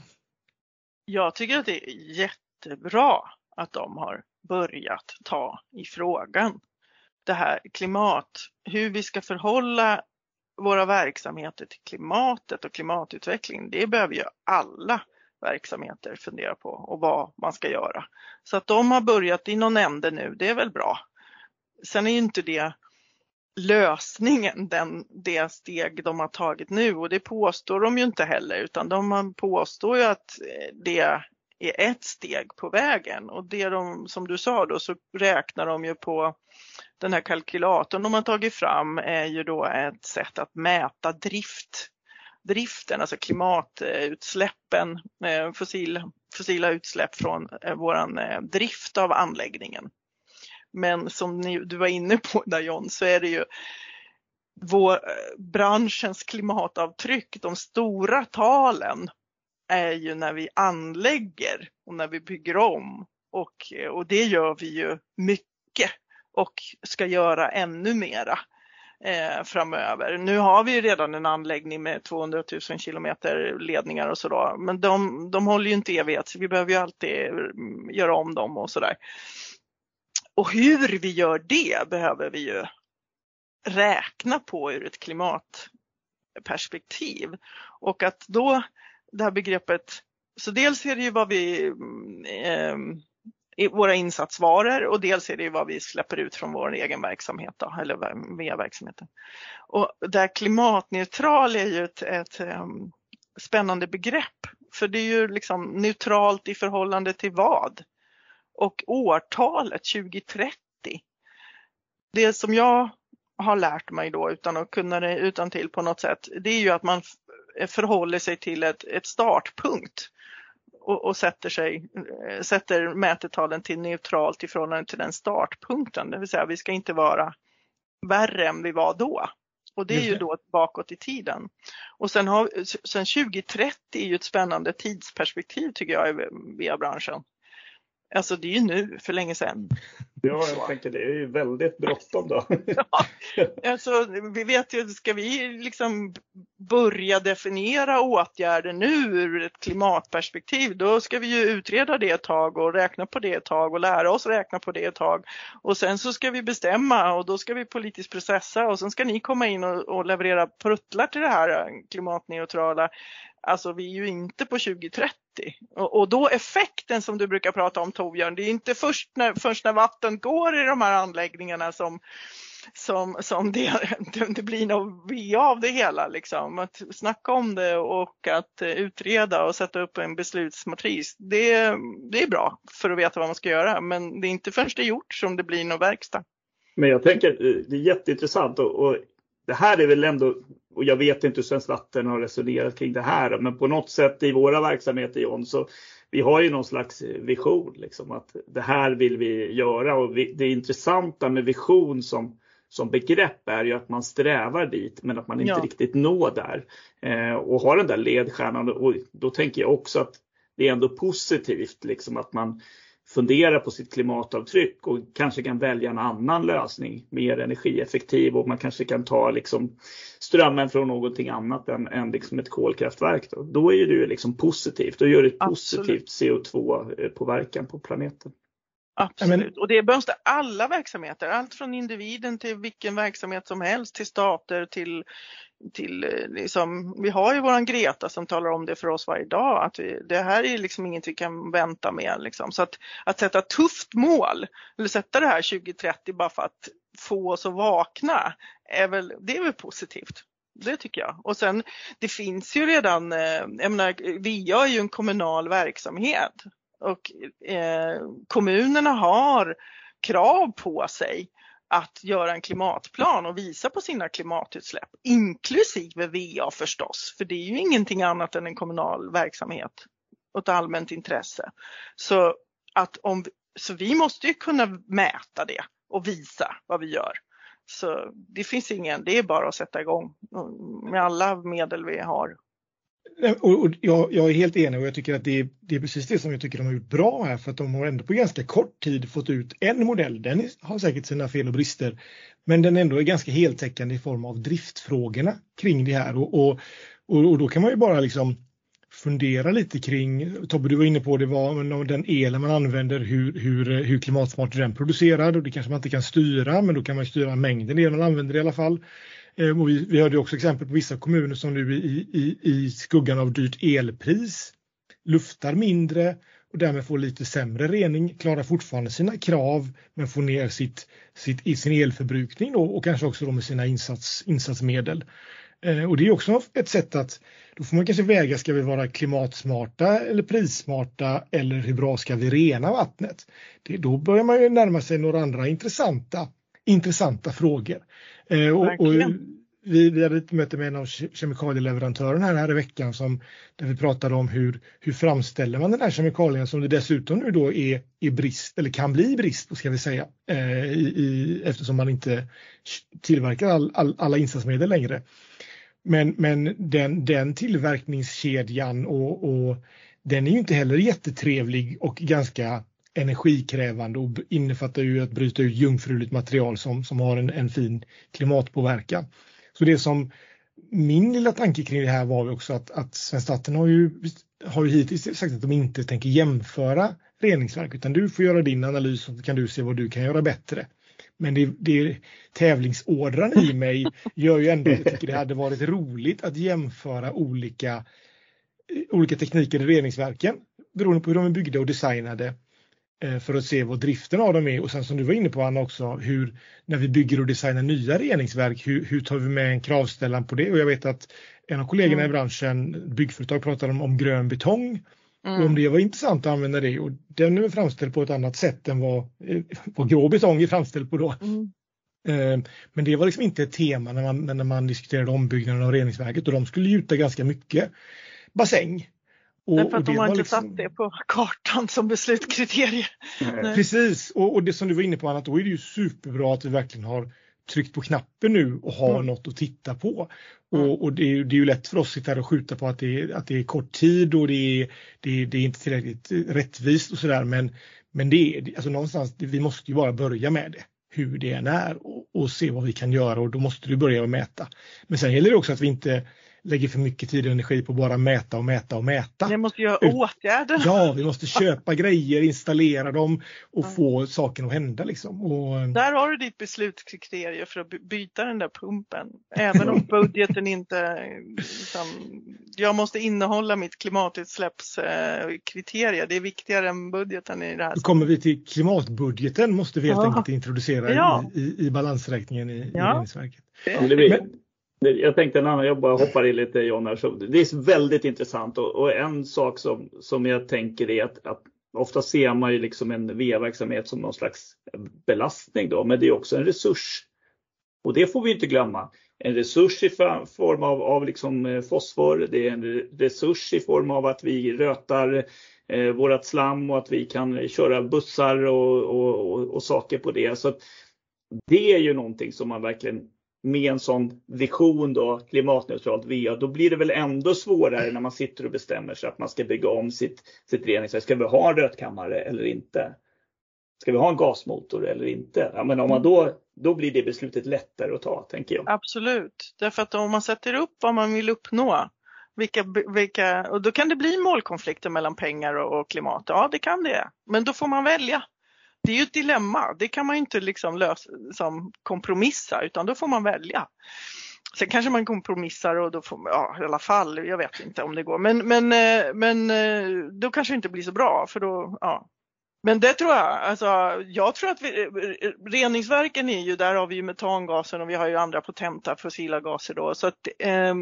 Jag tycker att det är jättebra att de har börjat ta i frågan. Det här klimat, hur vi ska förhålla våra verksamheter till klimatet och klimatutvecklingen, det behöver ju alla verksamheter fundera på och vad man ska göra. Så att de har börjat i någon ände nu, det är väl bra. Sen är ju inte det lösningen, den, det steg de har tagit nu och det påstår de ju inte heller utan de påstår ju att eh, det är ett steg på vägen och det de, som du sa då, så räknar de ju på den här kalkylatorn de har tagit fram är ju då ett sätt att mäta drift. Driften, alltså klimatutsläppen, eh, fossil, fossila utsläpp från vår våran eh, drift av anläggningen. Men som ni, du var inne på där John, så är det ju vår, branschens klimatavtryck, de stora talen är ju när vi anlägger och när vi bygger om. Och, och det gör vi ju mycket och ska göra ännu mera eh, framöver. Nu har vi ju redan en anläggning med 200 000 kilometer ledningar och sådär, men de, de håller ju inte evighet så vi behöver ju alltid mm, göra om dem och sådär. Och hur vi gör det behöver vi ju räkna på ur ett klimatperspektiv. Och att då det här begreppet, så dels är det ju vad vi, eh, våra insatsvaror och dels är det ju vad vi släpper ut från vår egen verksamhet då, eller via verksamheten. Och där klimatneutral är ju ett, ett um, spännande begrepp för det är ju liksom neutralt i förhållande till vad? Och årtalet 2030. Det som jag har lärt mig då utan att kunna det utan till på något sätt, det är ju att man förhåller sig till ett, ett startpunkt och, och, sätter, sig, sätter mätetalen till neutralt i förhållande till den startpunkten. Det vill säga vi ska inte vara värre än vi var då. Och det är ju då bakåt i tiden. Och sen, har, sen 2030 är ju ett spännande tidsperspektiv tycker jag via branschen. Alltså det är ju nu, för länge sedan. Ja, jag tänker det är ju väldigt bråttom då. ja, alltså, vi vet ju, ska vi liksom börja definiera åtgärder nu ur ett klimatperspektiv, då ska vi ju utreda det ett tag och räkna på det ett tag och lära oss räkna på det ett tag. Och sen så ska vi bestämma och då ska vi politiskt processa och sen ska ni komma in och, och leverera pruttlar till det här klimatneutrala. Alltså vi är ju inte på 2030 och, och då effekten som du brukar prata om Torbjörn, det är inte först när, först när vatten går i de här anläggningarna som, som, som det, det blir något VA av det hela. Liksom. Att snacka om det och att utreda och sätta upp en beslutsmatris, det, det är bra för att veta vad man ska göra. Men det är inte först det är gjort som det blir någon verkstad. Men jag tänker, eh, det är jätteintressant och, och det här är väl ändå, och jag vet inte hur Svenskt Vatten har resonerat kring det här, men på något sätt i våra verksamheter John, så vi har ju någon slags vision, liksom, att det här vill vi göra och vi, det intressanta med vision som, som begrepp är ju att man strävar dit men att man inte ja. riktigt når där. Eh, och har den där ledstjärnan och då tänker jag också att det är ändå positivt liksom att man fundera på sitt klimatavtryck och kanske kan välja en annan lösning, mer energieffektiv och man kanske kan ta liksom strömmen från någonting annat än, än liksom ett kolkraftverk. Då, då är det liksom positivt, då gör det ett positivt CO2-påverkan på planeten. Absolut, och det behövs alla verksamheter, allt från individen till vilken verksamhet som helst, till stater, till till eh, liksom, vi har ju våran Greta som talar om det för oss varje dag att vi, det här är liksom inget vi kan vänta med liksom. Så att, att sätta tufft mål eller sätta det här 2030 bara för att få oss att vakna är väl, det är väl positivt. Det tycker jag. Och sen det finns ju redan, eh, jag menar, VIA är ju en kommunal verksamhet och eh, kommunerna har krav på sig att göra en klimatplan och visa på sina klimatutsläpp, inklusive VA förstås, för det är ju ingenting annat än en kommunal verksamhet och ett allmänt intresse. Så, att om, så vi måste ju kunna mäta det och visa vad vi gör. Så det finns ingen, det är bara att sätta igång mm, med alla medel vi har och, och jag, jag, är helt enig och jag tycker att det är, det är, precis det som jag tycker de har gjort bra här för att de har ändå på ganska kort tid fått ut en modell. Den har säkert sina fel och brister men den ändå är ganska heltäckande i form av driftfrågorna kring det här och, och, och, då kan man ju bara liksom fundera lite kring, Tobbe du var inne på det, var den elen man använder, hur, hur, hur klimatsmart den producerad och det kanske man inte kan styra men då kan man styra mängden el man använder i alla fall. Eh, och vi, vi hörde också exempel på vissa kommuner som nu i, i, i skuggan av dyrt elpris luftar mindre och därmed får lite sämre rening, klarar fortfarande sina krav men får ner sitt, sitt, i sin elförbrukning då, och kanske också då med sina insats, insatsmedel. Eh, och det är också ett sätt att då får man kanske väga, ska vi vara klimatsmarta eller prissmarta eller hur bra ska vi rena vattnet? Det, då börjar man ju närma sig några andra intressanta, intressanta frågor. Eh, och, och vi, vi hade ett möte med en av kemikalieleverantörerna här, här i veckan som, där vi pratade om hur, hur framställer man den här kemikalien som det dessutom nu då är, är brist, eller kan bli brist på ska vi säga, eh, i, i, eftersom man inte tillverkar all, all, alla insatsmedel längre. Men, men den, den tillverkningskedjan och, och den är ju inte heller jättetrevlig och ganska energikrävande och innefattar ju att bryta ut jungfruligt material som, som har en, en fin klimatpåverkan. Så det som min lilla tanke kring det här var också att, att Svenskt Vatten har ju, har ju hittills sagt att de inte tänker jämföra reningsverk utan du får göra din analys så kan du se vad du kan göra bättre. Men det, det, tävlingsådran i mig gör ju ändå att jag tycker det hade varit roligt att jämföra olika, eh, olika tekniker i reningsverken beroende på hur de är byggda och designade för att se vad driften av dem är och sen som du var inne på Anna också hur när vi bygger och designar nya reningsverk hur, hur tar vi med en kravställan på det och jag vet att en av kollegorna mm. i branschen byggföretag pratade om, om grön betong mm. och om det var intressant att använda det och den är framställd på ett annat sätt än vad, eh, vad grå betong är framställd på då. Mm. Eh, men det var liksom inte ett tema när man, när man diskuterade ombyggnaden av reningsverket och de skulle gjuta ganska mycket bassäng och, Därför att de har inte liksom... satt det på kartan som beslutskriterium. Precis, och, och, det som du var inne på Anna, då är det ju superbra att vi verkligen har tryckt på knappen nu och har mm. något att titta på. Mm. Och, och det, är, det, är, ju lätt för oss att sitta här och skjuta på att det är, att det är kort tid och det är, det, det är inte tillräckligt rättvist och sådär men, men det är, alltså någonstans, vi måste ju bara börja med det hur det än är och, och se vad vi kan göra och då måste du börja med mäta. Men sen gäller det också att vi inte lägger för mycket tid och energi på bara mäta och mäta och mäta. Vi måste göra åtgärder. Ja, vi måste köpa grejer, installera dem och mm. få saken att hända. Liksom. Och... Där har du ditt beslutskriterium för att byta den där pumpen. Även om budgeten inte... Liksom, jag måste innehålla mitt klimatutsläppskriterium. Det är viktigare än budgeten i det här. Då kommer vi till klimatbudgeten måste vi helt ja. enkelt introducera ja. i, i, i balansräkningen i, ja. i Reningsverket. Men, jag tänkte en annan, jag bara hoppar in lite John här. Så det är väldigt intressant och, och, en sak som, som jag tänker är att, att ofta ser man ju liksom en VA-verksamhet som någon slags belastning då, men det är också en resurs. Och det får vi inte glömma. En resurs i form av, av liksom eh, fosfor, det är en resurs i form av att vi rötar eh, vårat slam och att vi kan köra bussar och, och, och, och saker på det. Så det är ju någonting som man verkligen med en sån vision då, klimatneutralt VA, då blir det väl ändå svårare när man sitter och bestämmer sig att man ska bygga om sitt, sitt reningsverk. Ska vi ha en rötkammare eller inte? Ska vi ha en gasmotor eller inte? Ja, men om man då, då blir det beslutet lättare att ta, tänker jag. Absolut, därför att om man sätter upp vad man vill uppnå, vilka, vilka, och då kan det bli målkonflikter mellan pengar och, och klimat. Ja, det kan det, men då får man välja det är ju ett dilemma. Det kan man inte liksom lösa, som kompromissa utan då får man välja. Sen kanske man kompromissar och då får man, ja i alla fall, jag vet inte om det går. Men, men, eh, men eh, då kanske det inte blir så bra för då, ja. Men det tror jag, alltså jag tror att vi, eh, reningsverken är ju, där har vi ju metangasen och vi har ju andra potenta fossila gaser då. Så att, eh,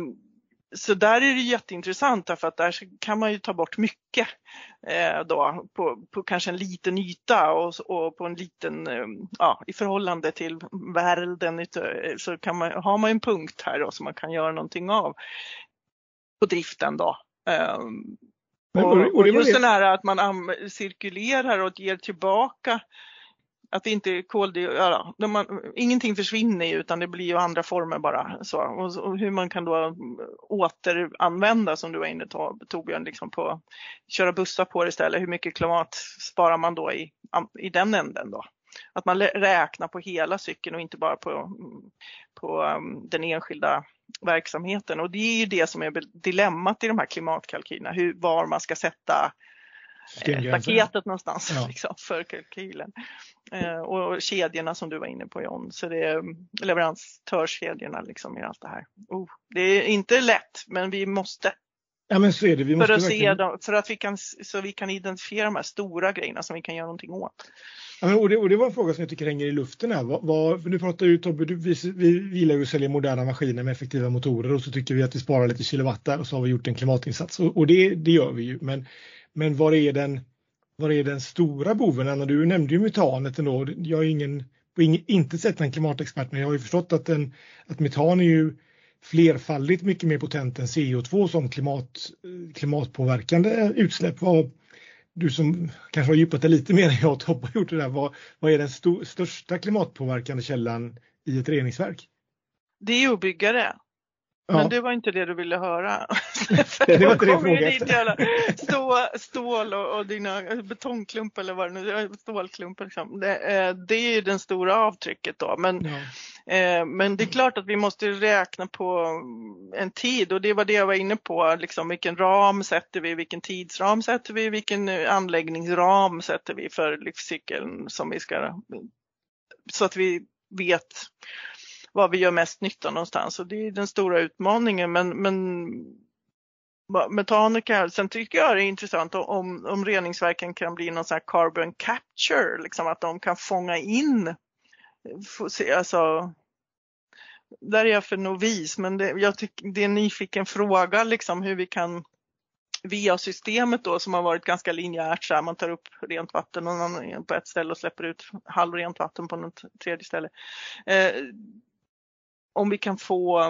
så där är det jätteintressant därför att där kan man ju ta bort mycket eh, då på, på kanske en liten yta och, och på en liten, eh, ja i förhållande till världen så kan man, har man en punkt här då som man kan göra någonting av på driften då. Eh, och, och just det här att man cirkulerar och ger tillbaka att det inte är koldioxid, ja, man, ingenting försvinner utan det blir ju andra former bara. Så. Och, och, hur man kan då mm, återanvända som du var inne på Torbjörn, liksom på köra bussar på det istället. Hur mycket klimat sparar man då i, i den änden då? Att man räknar på hela cykeln och inte bara på, på um, den enskilda verksamheten. Och det är ju det som är dilemmat i de här klimatkalkylerna, hur, var man ska sätta staketet någonstans ja. liksom, för kalkylen. Eh, och kedjorna som du var inne på John, så det är leverantörskedjorna liksom i allt det här. Oh, det är inte lätt, men vi måste. Ja men så är det. Vi måste för, att verkligen... se dem, för att vi kan, så vi kan identifiera de här stora grejerna som vi kan göra någonting åt. Ja, men, och, det, och det var en fråga som jag tycker hänger i luften här. Vad, vad, för nu pratar ju Tobbe, du, vi, vi gillar ju att sälja moderna maskiner med effektiva motorer och så tycker vi att vi sparar lite kilowatt där och så har vi gjort en klimatinsats och, och det, det gör vi ju. Men men var är den, var är den stora boven? Anna, du nämnde ju metanet ändå. Jag är ingen, på inte sett en klimatexpert, men jag har ju förstått att, den, att metan är ju flerfaldigt mycket mer potent än CO2 som klimat, klimatpåverkande utsläpp. Vad, du som kanske har djupat dig lite mer än jag och har gjort det där, vad, vad är den st största klimatpåverkande källan i ett reningsverk? Det är att bygga det. Ja. Men det var inte det du ville höra. det var inte det jag frågade stå, Stål och, och dina betongklumpar eller vad det nu är, stålklumpar. Liksom. Det, eh, det är ju det stora avtrycket då. Men, ja. eh, men det är klart att vi måste räkna på en tid och det var det jag var inne på. Liksom, vilken ram sätter vi, vilken tidsram sätter vi, vilken anläggningsram sätter vi för livscykeln som vi ska så att vi vet var vi gör mest nytta någonstans och det är den stora utmaningen. Men, men metanika, sen tycker jag det är intressant om, om reningsverken kan bli någon sån här carbon capture, liksom att de kan fånga in, alltså där är jag för novis, men det, jag tyck, det är en nyfiken fråga liksom hur vi kan via systemet då som har varit ganska linjärt så här, man tar upp rent vatten på ett ställe och släpper ut halvrent vatten på något tredje ställe. Eh, om vi kan få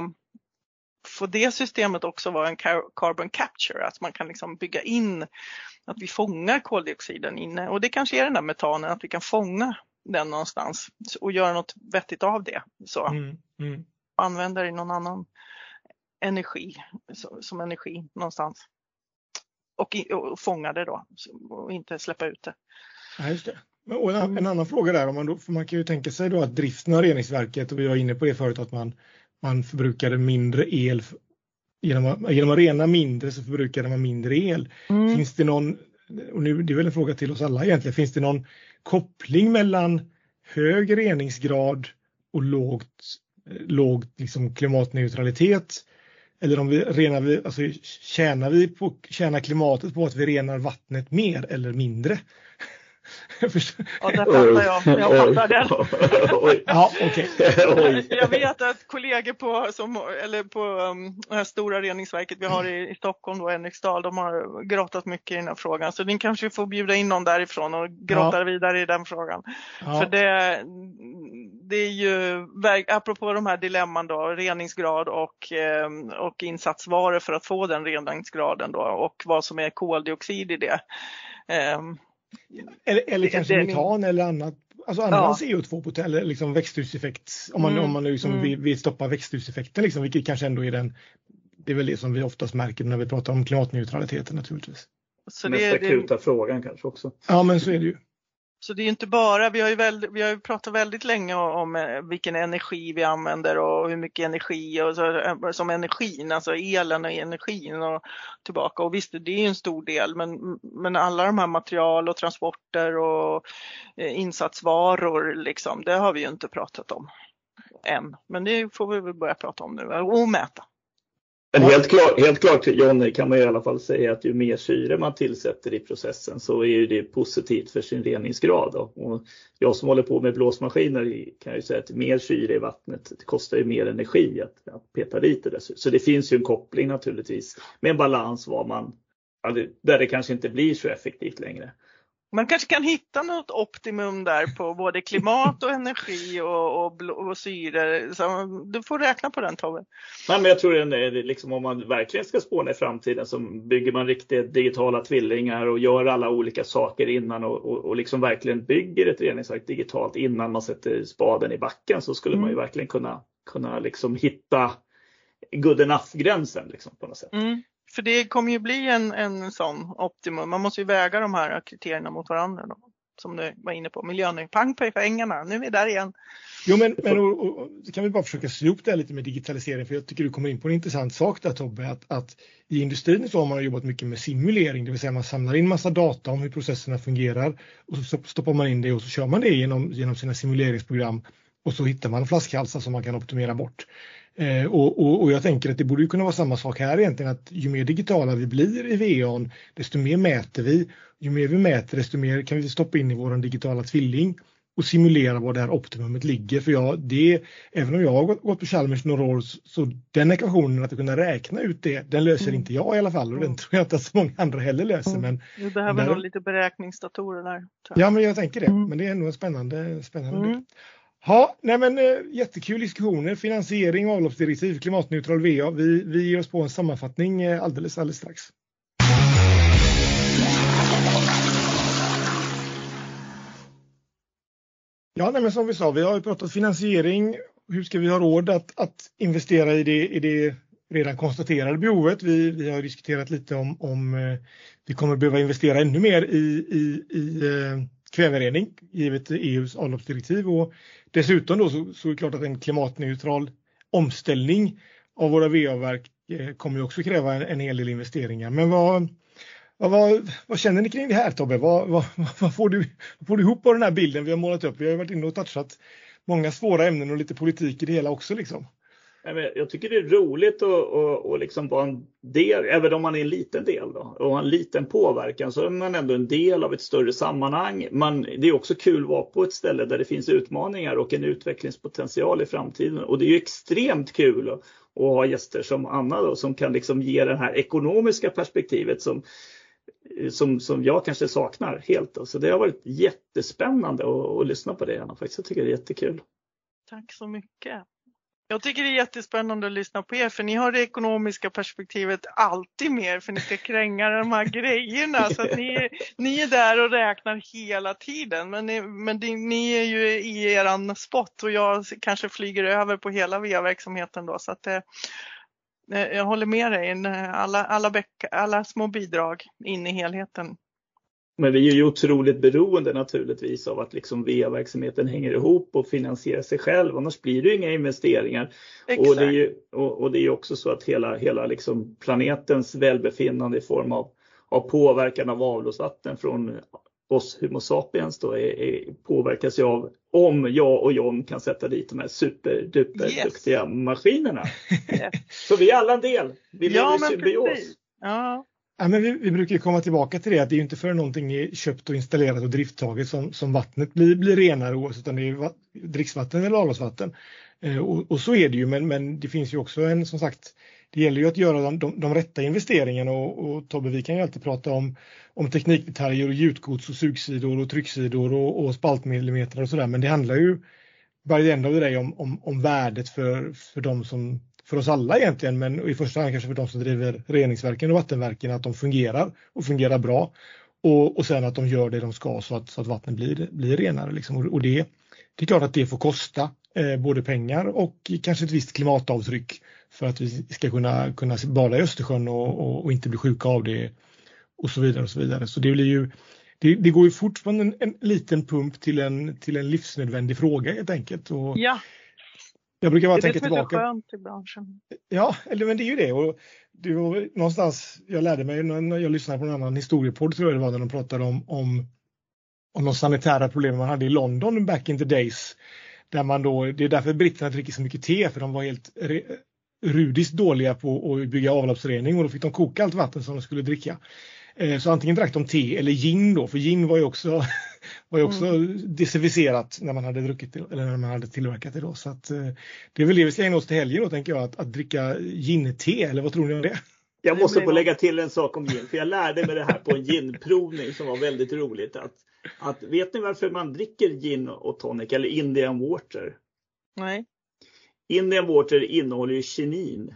få det systemet också vara en carbon capture, att man kan liksom bygga in att vi fångar koldioxiden inne och det kanske är den där metanen, att vi kan fånga den någonstans och göra något vettigt av det. Så. Mm, mm. Använda det i någon annan energi, som energi någonstans. Och, och fånga det då och inte släppa ut det. Ja, just det. Och en, en, annan fråga där, om man, då, för man kan ju tänka sig då att driften av reningsverket, och vi var inne på det förut, att man, man förbrukade mindre el genom att, genom att rena mindre så förbrukade man mindre el. Mm. Finns det någon, och nu, det är väl en fråga till oss alla egentligen, finns det någon koppling mellan hög reningsgrad och lågt, låg liksom klimatneutralitet? Eller om vi renar vi, alltså tjänar vi på, tjänar klimatet på att vi renar vattnet mer eller mindre? Ja, det fattar jag. Jag fattar den. ja, okay. Jag vet att kollegor på, som, eller på um, det här stora reningsverket vi har i, i Stockholm, då, Henriksdal, de har grottat mycket i den här frågan. Så ni kanske får bjuda in någon därifrån och grotta ja. vidare i den frågan. Ja. För det, det är ju, apropå de här dilemman då, reningsgrad och, um, och insatsvaror för att få den reningsgraden då och vad som är koldioxid i det. Um, eller, eller kanske det, metan eller annat, alltså annan ja. CO2 eller liksom växthuseffekt om man, mm. om man liksom mm. vill, vill, stoppa växthuseffekten liksom, vilket kanske ändå är den det är väl det som vi oftast märker när vi pratar om klimatneutraliteten naturligtvis. Så Mest akuta det... frågan kanske också. Ja men så är det ju. Så det är inte bara, vi har ju, väldigt, vi har ju pratat väldigt länge om eh, vilken energi vi använder och hur mycket energi och så, eh, som energin, alltså elen och energin och tillbaka. Och visst, det är en stor del, men, men alla de här material och transporter och eh, insatsvaror, liksom, det har vi ju inte pratat om än. Men det får vi väl börja prata om nu och mäta. Men helt klart, helt klart Jonny kan man i alla fall säga att ju mer syre man tillsätter i processen så är det positivt för sin reningsgrad. Då. Och jag som håller på med blåsmaskiner kan ju säga att mer syre i vattnet kostar ju mer energi att, att peta dit det. Så det finns ju en koppling naturligtvis med en balans var man, där det kanske inte blir så effektivt längre. Man kanske kan hitta något optimum där på både klimat och energi och, och, och syre. Så du får räkna på den Tobbe. Nej, men jag tror att liksom, om man verkligen ska spåna i framtiden så bygger man riktigt digitala tvillingar och gör alla olika saker innan och, och, och liksom verkligen bygger ett reningsverk digitalt innan man sätter spaden i backen så skulle mm. man ju mm. verkligen kunna, kunna liksom hitta good enough-gränsen liksom, på något sätt. Mm. För det kommer ju bli en, en sån optimum. Man måste ju väga de här kriterierna mot varandra. Då, som du var inne på. Miljön, pang på pengarna, nu är vi där igen. Jo men, men och, och, kan vi bara försöka sy ihop det här lite med digitalisering för jag tycker du kommer in på en intressant sak där Tobbe. Att, att I industrin så har man jobbat mycket med simulering, det vill säga man samlar in massa data om hur processerna fungerar och så stoppar man in det och så kör man det genom, genom sina simuleringsprogram och så hittar man flaskhalsar som man kan optimera bort. Eh, och, och, och, jag tänker att det borde kunna vara samma sak här egentligen att ju mer digitala vi blir i VAn desto mer mäter vi. Ju mer vi mäter desto mer kan vi stoppa in i vår digitala tvilling och simulera var det här optimumet ligger. För jag, det, även om jag har gått, på Chalmers några år så den ekvationen att kunna räkna ut det, den löser mm. inte jag i alla fall och den tror jag inte att så många andra heller löser. Mm. Men, du behöver nog lite beräkningsdatorer där. Ja men jag tänker det, mm. men det är ändå en spännande, spännande mm. Ja, nej men, eh, jättekul diskussioner. Finansiering, avloppsdirektiv, klimatneutral VA. Vi, vi ger oss på en sammanfattning eh, alldeles, alldeles strax. Ja, nej men som vi sa, vi har ju pratat finansiering. Hur ska vi ha råd att, att investera i det, i det redan konstaterade behovet? Vi, vi har diskuterat lite om, om eh, vi kommer behöva investera ännu mer i, i, i eh, kväverening givet EUs avloppsdirektiv och dessutom då så, så är det klart att en klimatneutral omställning av våra VA-verk eh, kommer också kräva en, en hel del investeringar. Men vad, vad, vad, vad, känner ni kring det här Tobbe? Vad, vad, vad, får du, vad får du ihop av den här bilden vi har målat upp? Vi har varit inne och touchat många svåra ämnen och lite politik i det hela också. Liksom. Jag tycker det är roligt att, att, att liksom vara en del, även om man är en liten del då, och har en liten påverkan så är man ändå en del av ett större sammanhang. Man, det är också kul att vara på ett ställe där det finns utmaningar och en utvecklingspotential i framtiden. Och det är ju extremt kul att, att ha gäster som Anna då, som kan liksom ge det här ekonomiska perspektivet som, som, som jag kanske saknar helt. Då. Så det har varit jättespännande att, att lyssna på det Anna. Faktiskt. Jag tycker det är jättekul. Tack så mycket. Jag tycker det är jättespännande att lyssna på er för ni har det ekonomiska perspektivet alltid med för ni ska kränga de här grejerna. Så att ni, ni är där och räknar hela tiden. Men, ni, men det, ni är ju i eran spot och jag kanske flyger över på hela VA-verksamheten då. Så att, eh, jag håller med dig. Alla, alla, alla små bidrag in i helheten. Men vi är ju otroligt beroende naturligtvis av att liksom VA-verksamheten hänger ihop och finansierar sig själv. Annars blir det inga investeringar. Och det, är ju, och, och det är också så att hela, hela liksom planetens välbefinnande i form av, av påverkan av avloppsvatten från oss Homo sapiens då är, är, påverkas ju av om jag och John kan sätta dit de här superduper yes. duktiga maskinerna. Så vi är alla en del. Vi lever ja, i symbios. Ja. Ja, men vi, vi, brukar komma tillbaka till det att det är inte för någonting är köpt och installerat och drifttaget som, som vattnet blir, blir renare oavsett om det är dricksvatten eller avloppsvatten. Eh, och, och, så är det ju men, men det finns ju också en som sagt det gäller ju att göra de, de, de rätta investeringarna och, och Tobbe vi kan ju alltid prata om, om teknikdetaljer och gjutgods och sugsidor och trycksidor och, och spaltmillimeter och sådär men det handlar ju by end of the day om, om, om värdet för, för de som för oss alla egentligen, men i första hand kanske för de som driver reningsverken och vattenverken, att de fungerar och fungerar bra. Och, och sen att de gör det de ska så att, så att vattnet blir, blir renare. Liksom. Och, och det, det är klart att det får kosta eh, både pengar och kanske ett visst klimatavtryck för att vi ska kunna, kunna bada i Östersjön och, och, och inte bli sjuka av det och så vidare. och Så vidare. Så det blir ju det, det går ju fort från en, en, liten pump till en, till en livsnödvändig fråga helt enkelt. Och ja. Jag brukar bara det tänka är det tillbaka. som är skönt i branschen. Ja, eller, men det är ju det. Och det var någonstans, jag lärde mig när jag lyssnade på en annan historiepodd tror jag det var, när de pratade om, om, om de sanitära problemen man hade i London back in the days. Där man då, det är därför britterna dricker så mycket te, för de var helt rudiskt dåliga på att bygga avloppsrening och då fick de koka allt vatten som de skulle dricka. Eh, så antingen drack de te eller gin då, för gin var ju också, var ju också mm. desinficerat när man hade druckit det, eller när man hade tillverkat det. Då. Så att, eh, det är väl det vi ska ägna oss till helgen då, tänker jag, att, att dricka gin-te, eller vad tror ni om det? Jag måste få lägga till en sak om gin, för jag lärde mig det här på en ginprovning som var väldigt roligt. Att, att, vet ni varför man dricker gin och tonic eller Indian water? Nej. Indian water innehåller ju kinin.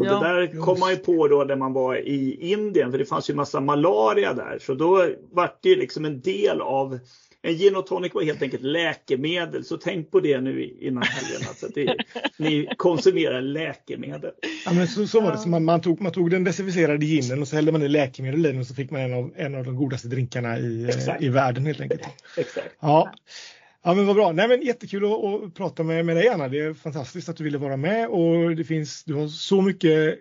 Och Ja, det där kom man ju på då när man var i Indien, för det fanns ju massa malaria där. Så då var det ju liksom en del av en gin och tonic var helt enkelt läkemedel, så tänk på det nu innan helgen. Alltså att det, ni konsumerar läkemedel. Ja, men så, så var det, så man, man, tog, man tog den desinficerade ginen och så hällde man i läkemedel i den och så fick man en av, en av de godaste drinkarna i, Exakt. i världen helt enkelt. Exakt. Ja. Ja men vad bra. Nej, men jättekul att, att prata med, med dig Anna. Det är fantastiskt att du ville vara med och det finns, du har så mycket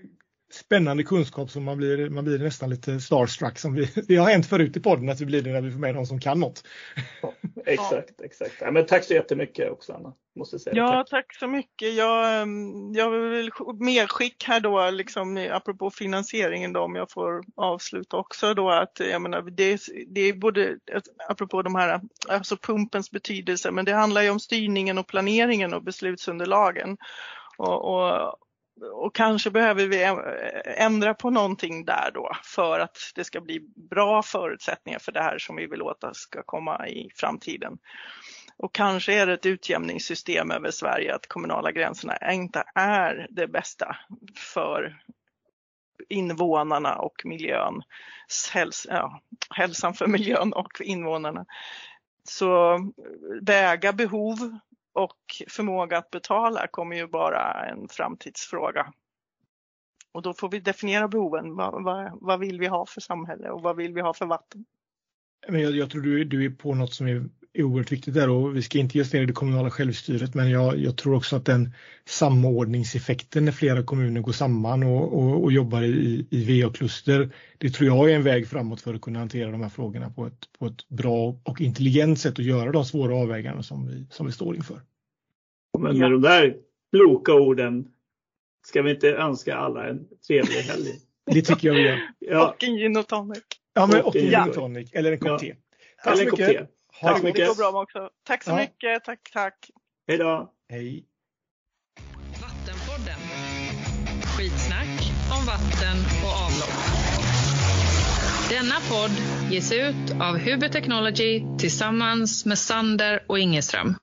spännande kunskap som man blir, man blir nästan lite starstruck. Som vi, det har hänt förut i podden att vi blir det när vi får med någon som kan något. Exakt, exakt. Ja, men tack så jättemycket också Anna. Måste säga Ja, tack. tack så mycket. Jag, ehm, jag vill medskick här då, liksom, apropå finansieringen då, om jag får avsluta också då att jag menar, det, det är både, apropå de här, alltså pumpens betydelse, men det handlar ju om styrningen och planeringen och beslutsunderlagen. Och, och, och kanske behöver vi ändra på någonting där då för att det ska bli bra förutsättningar för det här som vi vill åt ska komma i framtiden. Och kanske är det ett utjämningssystem över Sverige att kommunala gränserna inte är det bästa för invånarna och miljön, häls ja, hälsan för miljön och invånarna. Så väga behov och förmåga att betala kommer ju bara en framtidsfråga. Och då får vi definiera behoven. Vad, vad, vad vill vi ha för samhälle och vad vill vi ha för vatten? Men jag, jag tror du, du är på något som är, är oerhört viktigt där och vi ska inte oss ner i det kommunala självstyret men jag, jag tror också att den samordningseffekten när flera kommuner går samman och, och, och jobbar i, i VA-kluster det tror jag är en väg framåt för att kunna hantera de här frågorna på ett, på ett bra och intelligent sätt och göra de svåra avvägningarna som vi, som vi står inför. Men med de där kloka orden ska vi inte önska alla en trevlig helg. Det tycker jag vi gör. Ja, Och en gin och tonic. Ja, men, Och en gin och tonic eller en kopp Ja. te. Tack eller så en kopp mycket. te. Ha Tack så mycket. Det går bra också. Tack så Ja. mycket. Tack, tack. Hej då. Hej. Vattenpodden. Skitsnack om vatten och avlopp. Denna podd ges ut av Huber Technology tillsammans med Sander och Ingeström.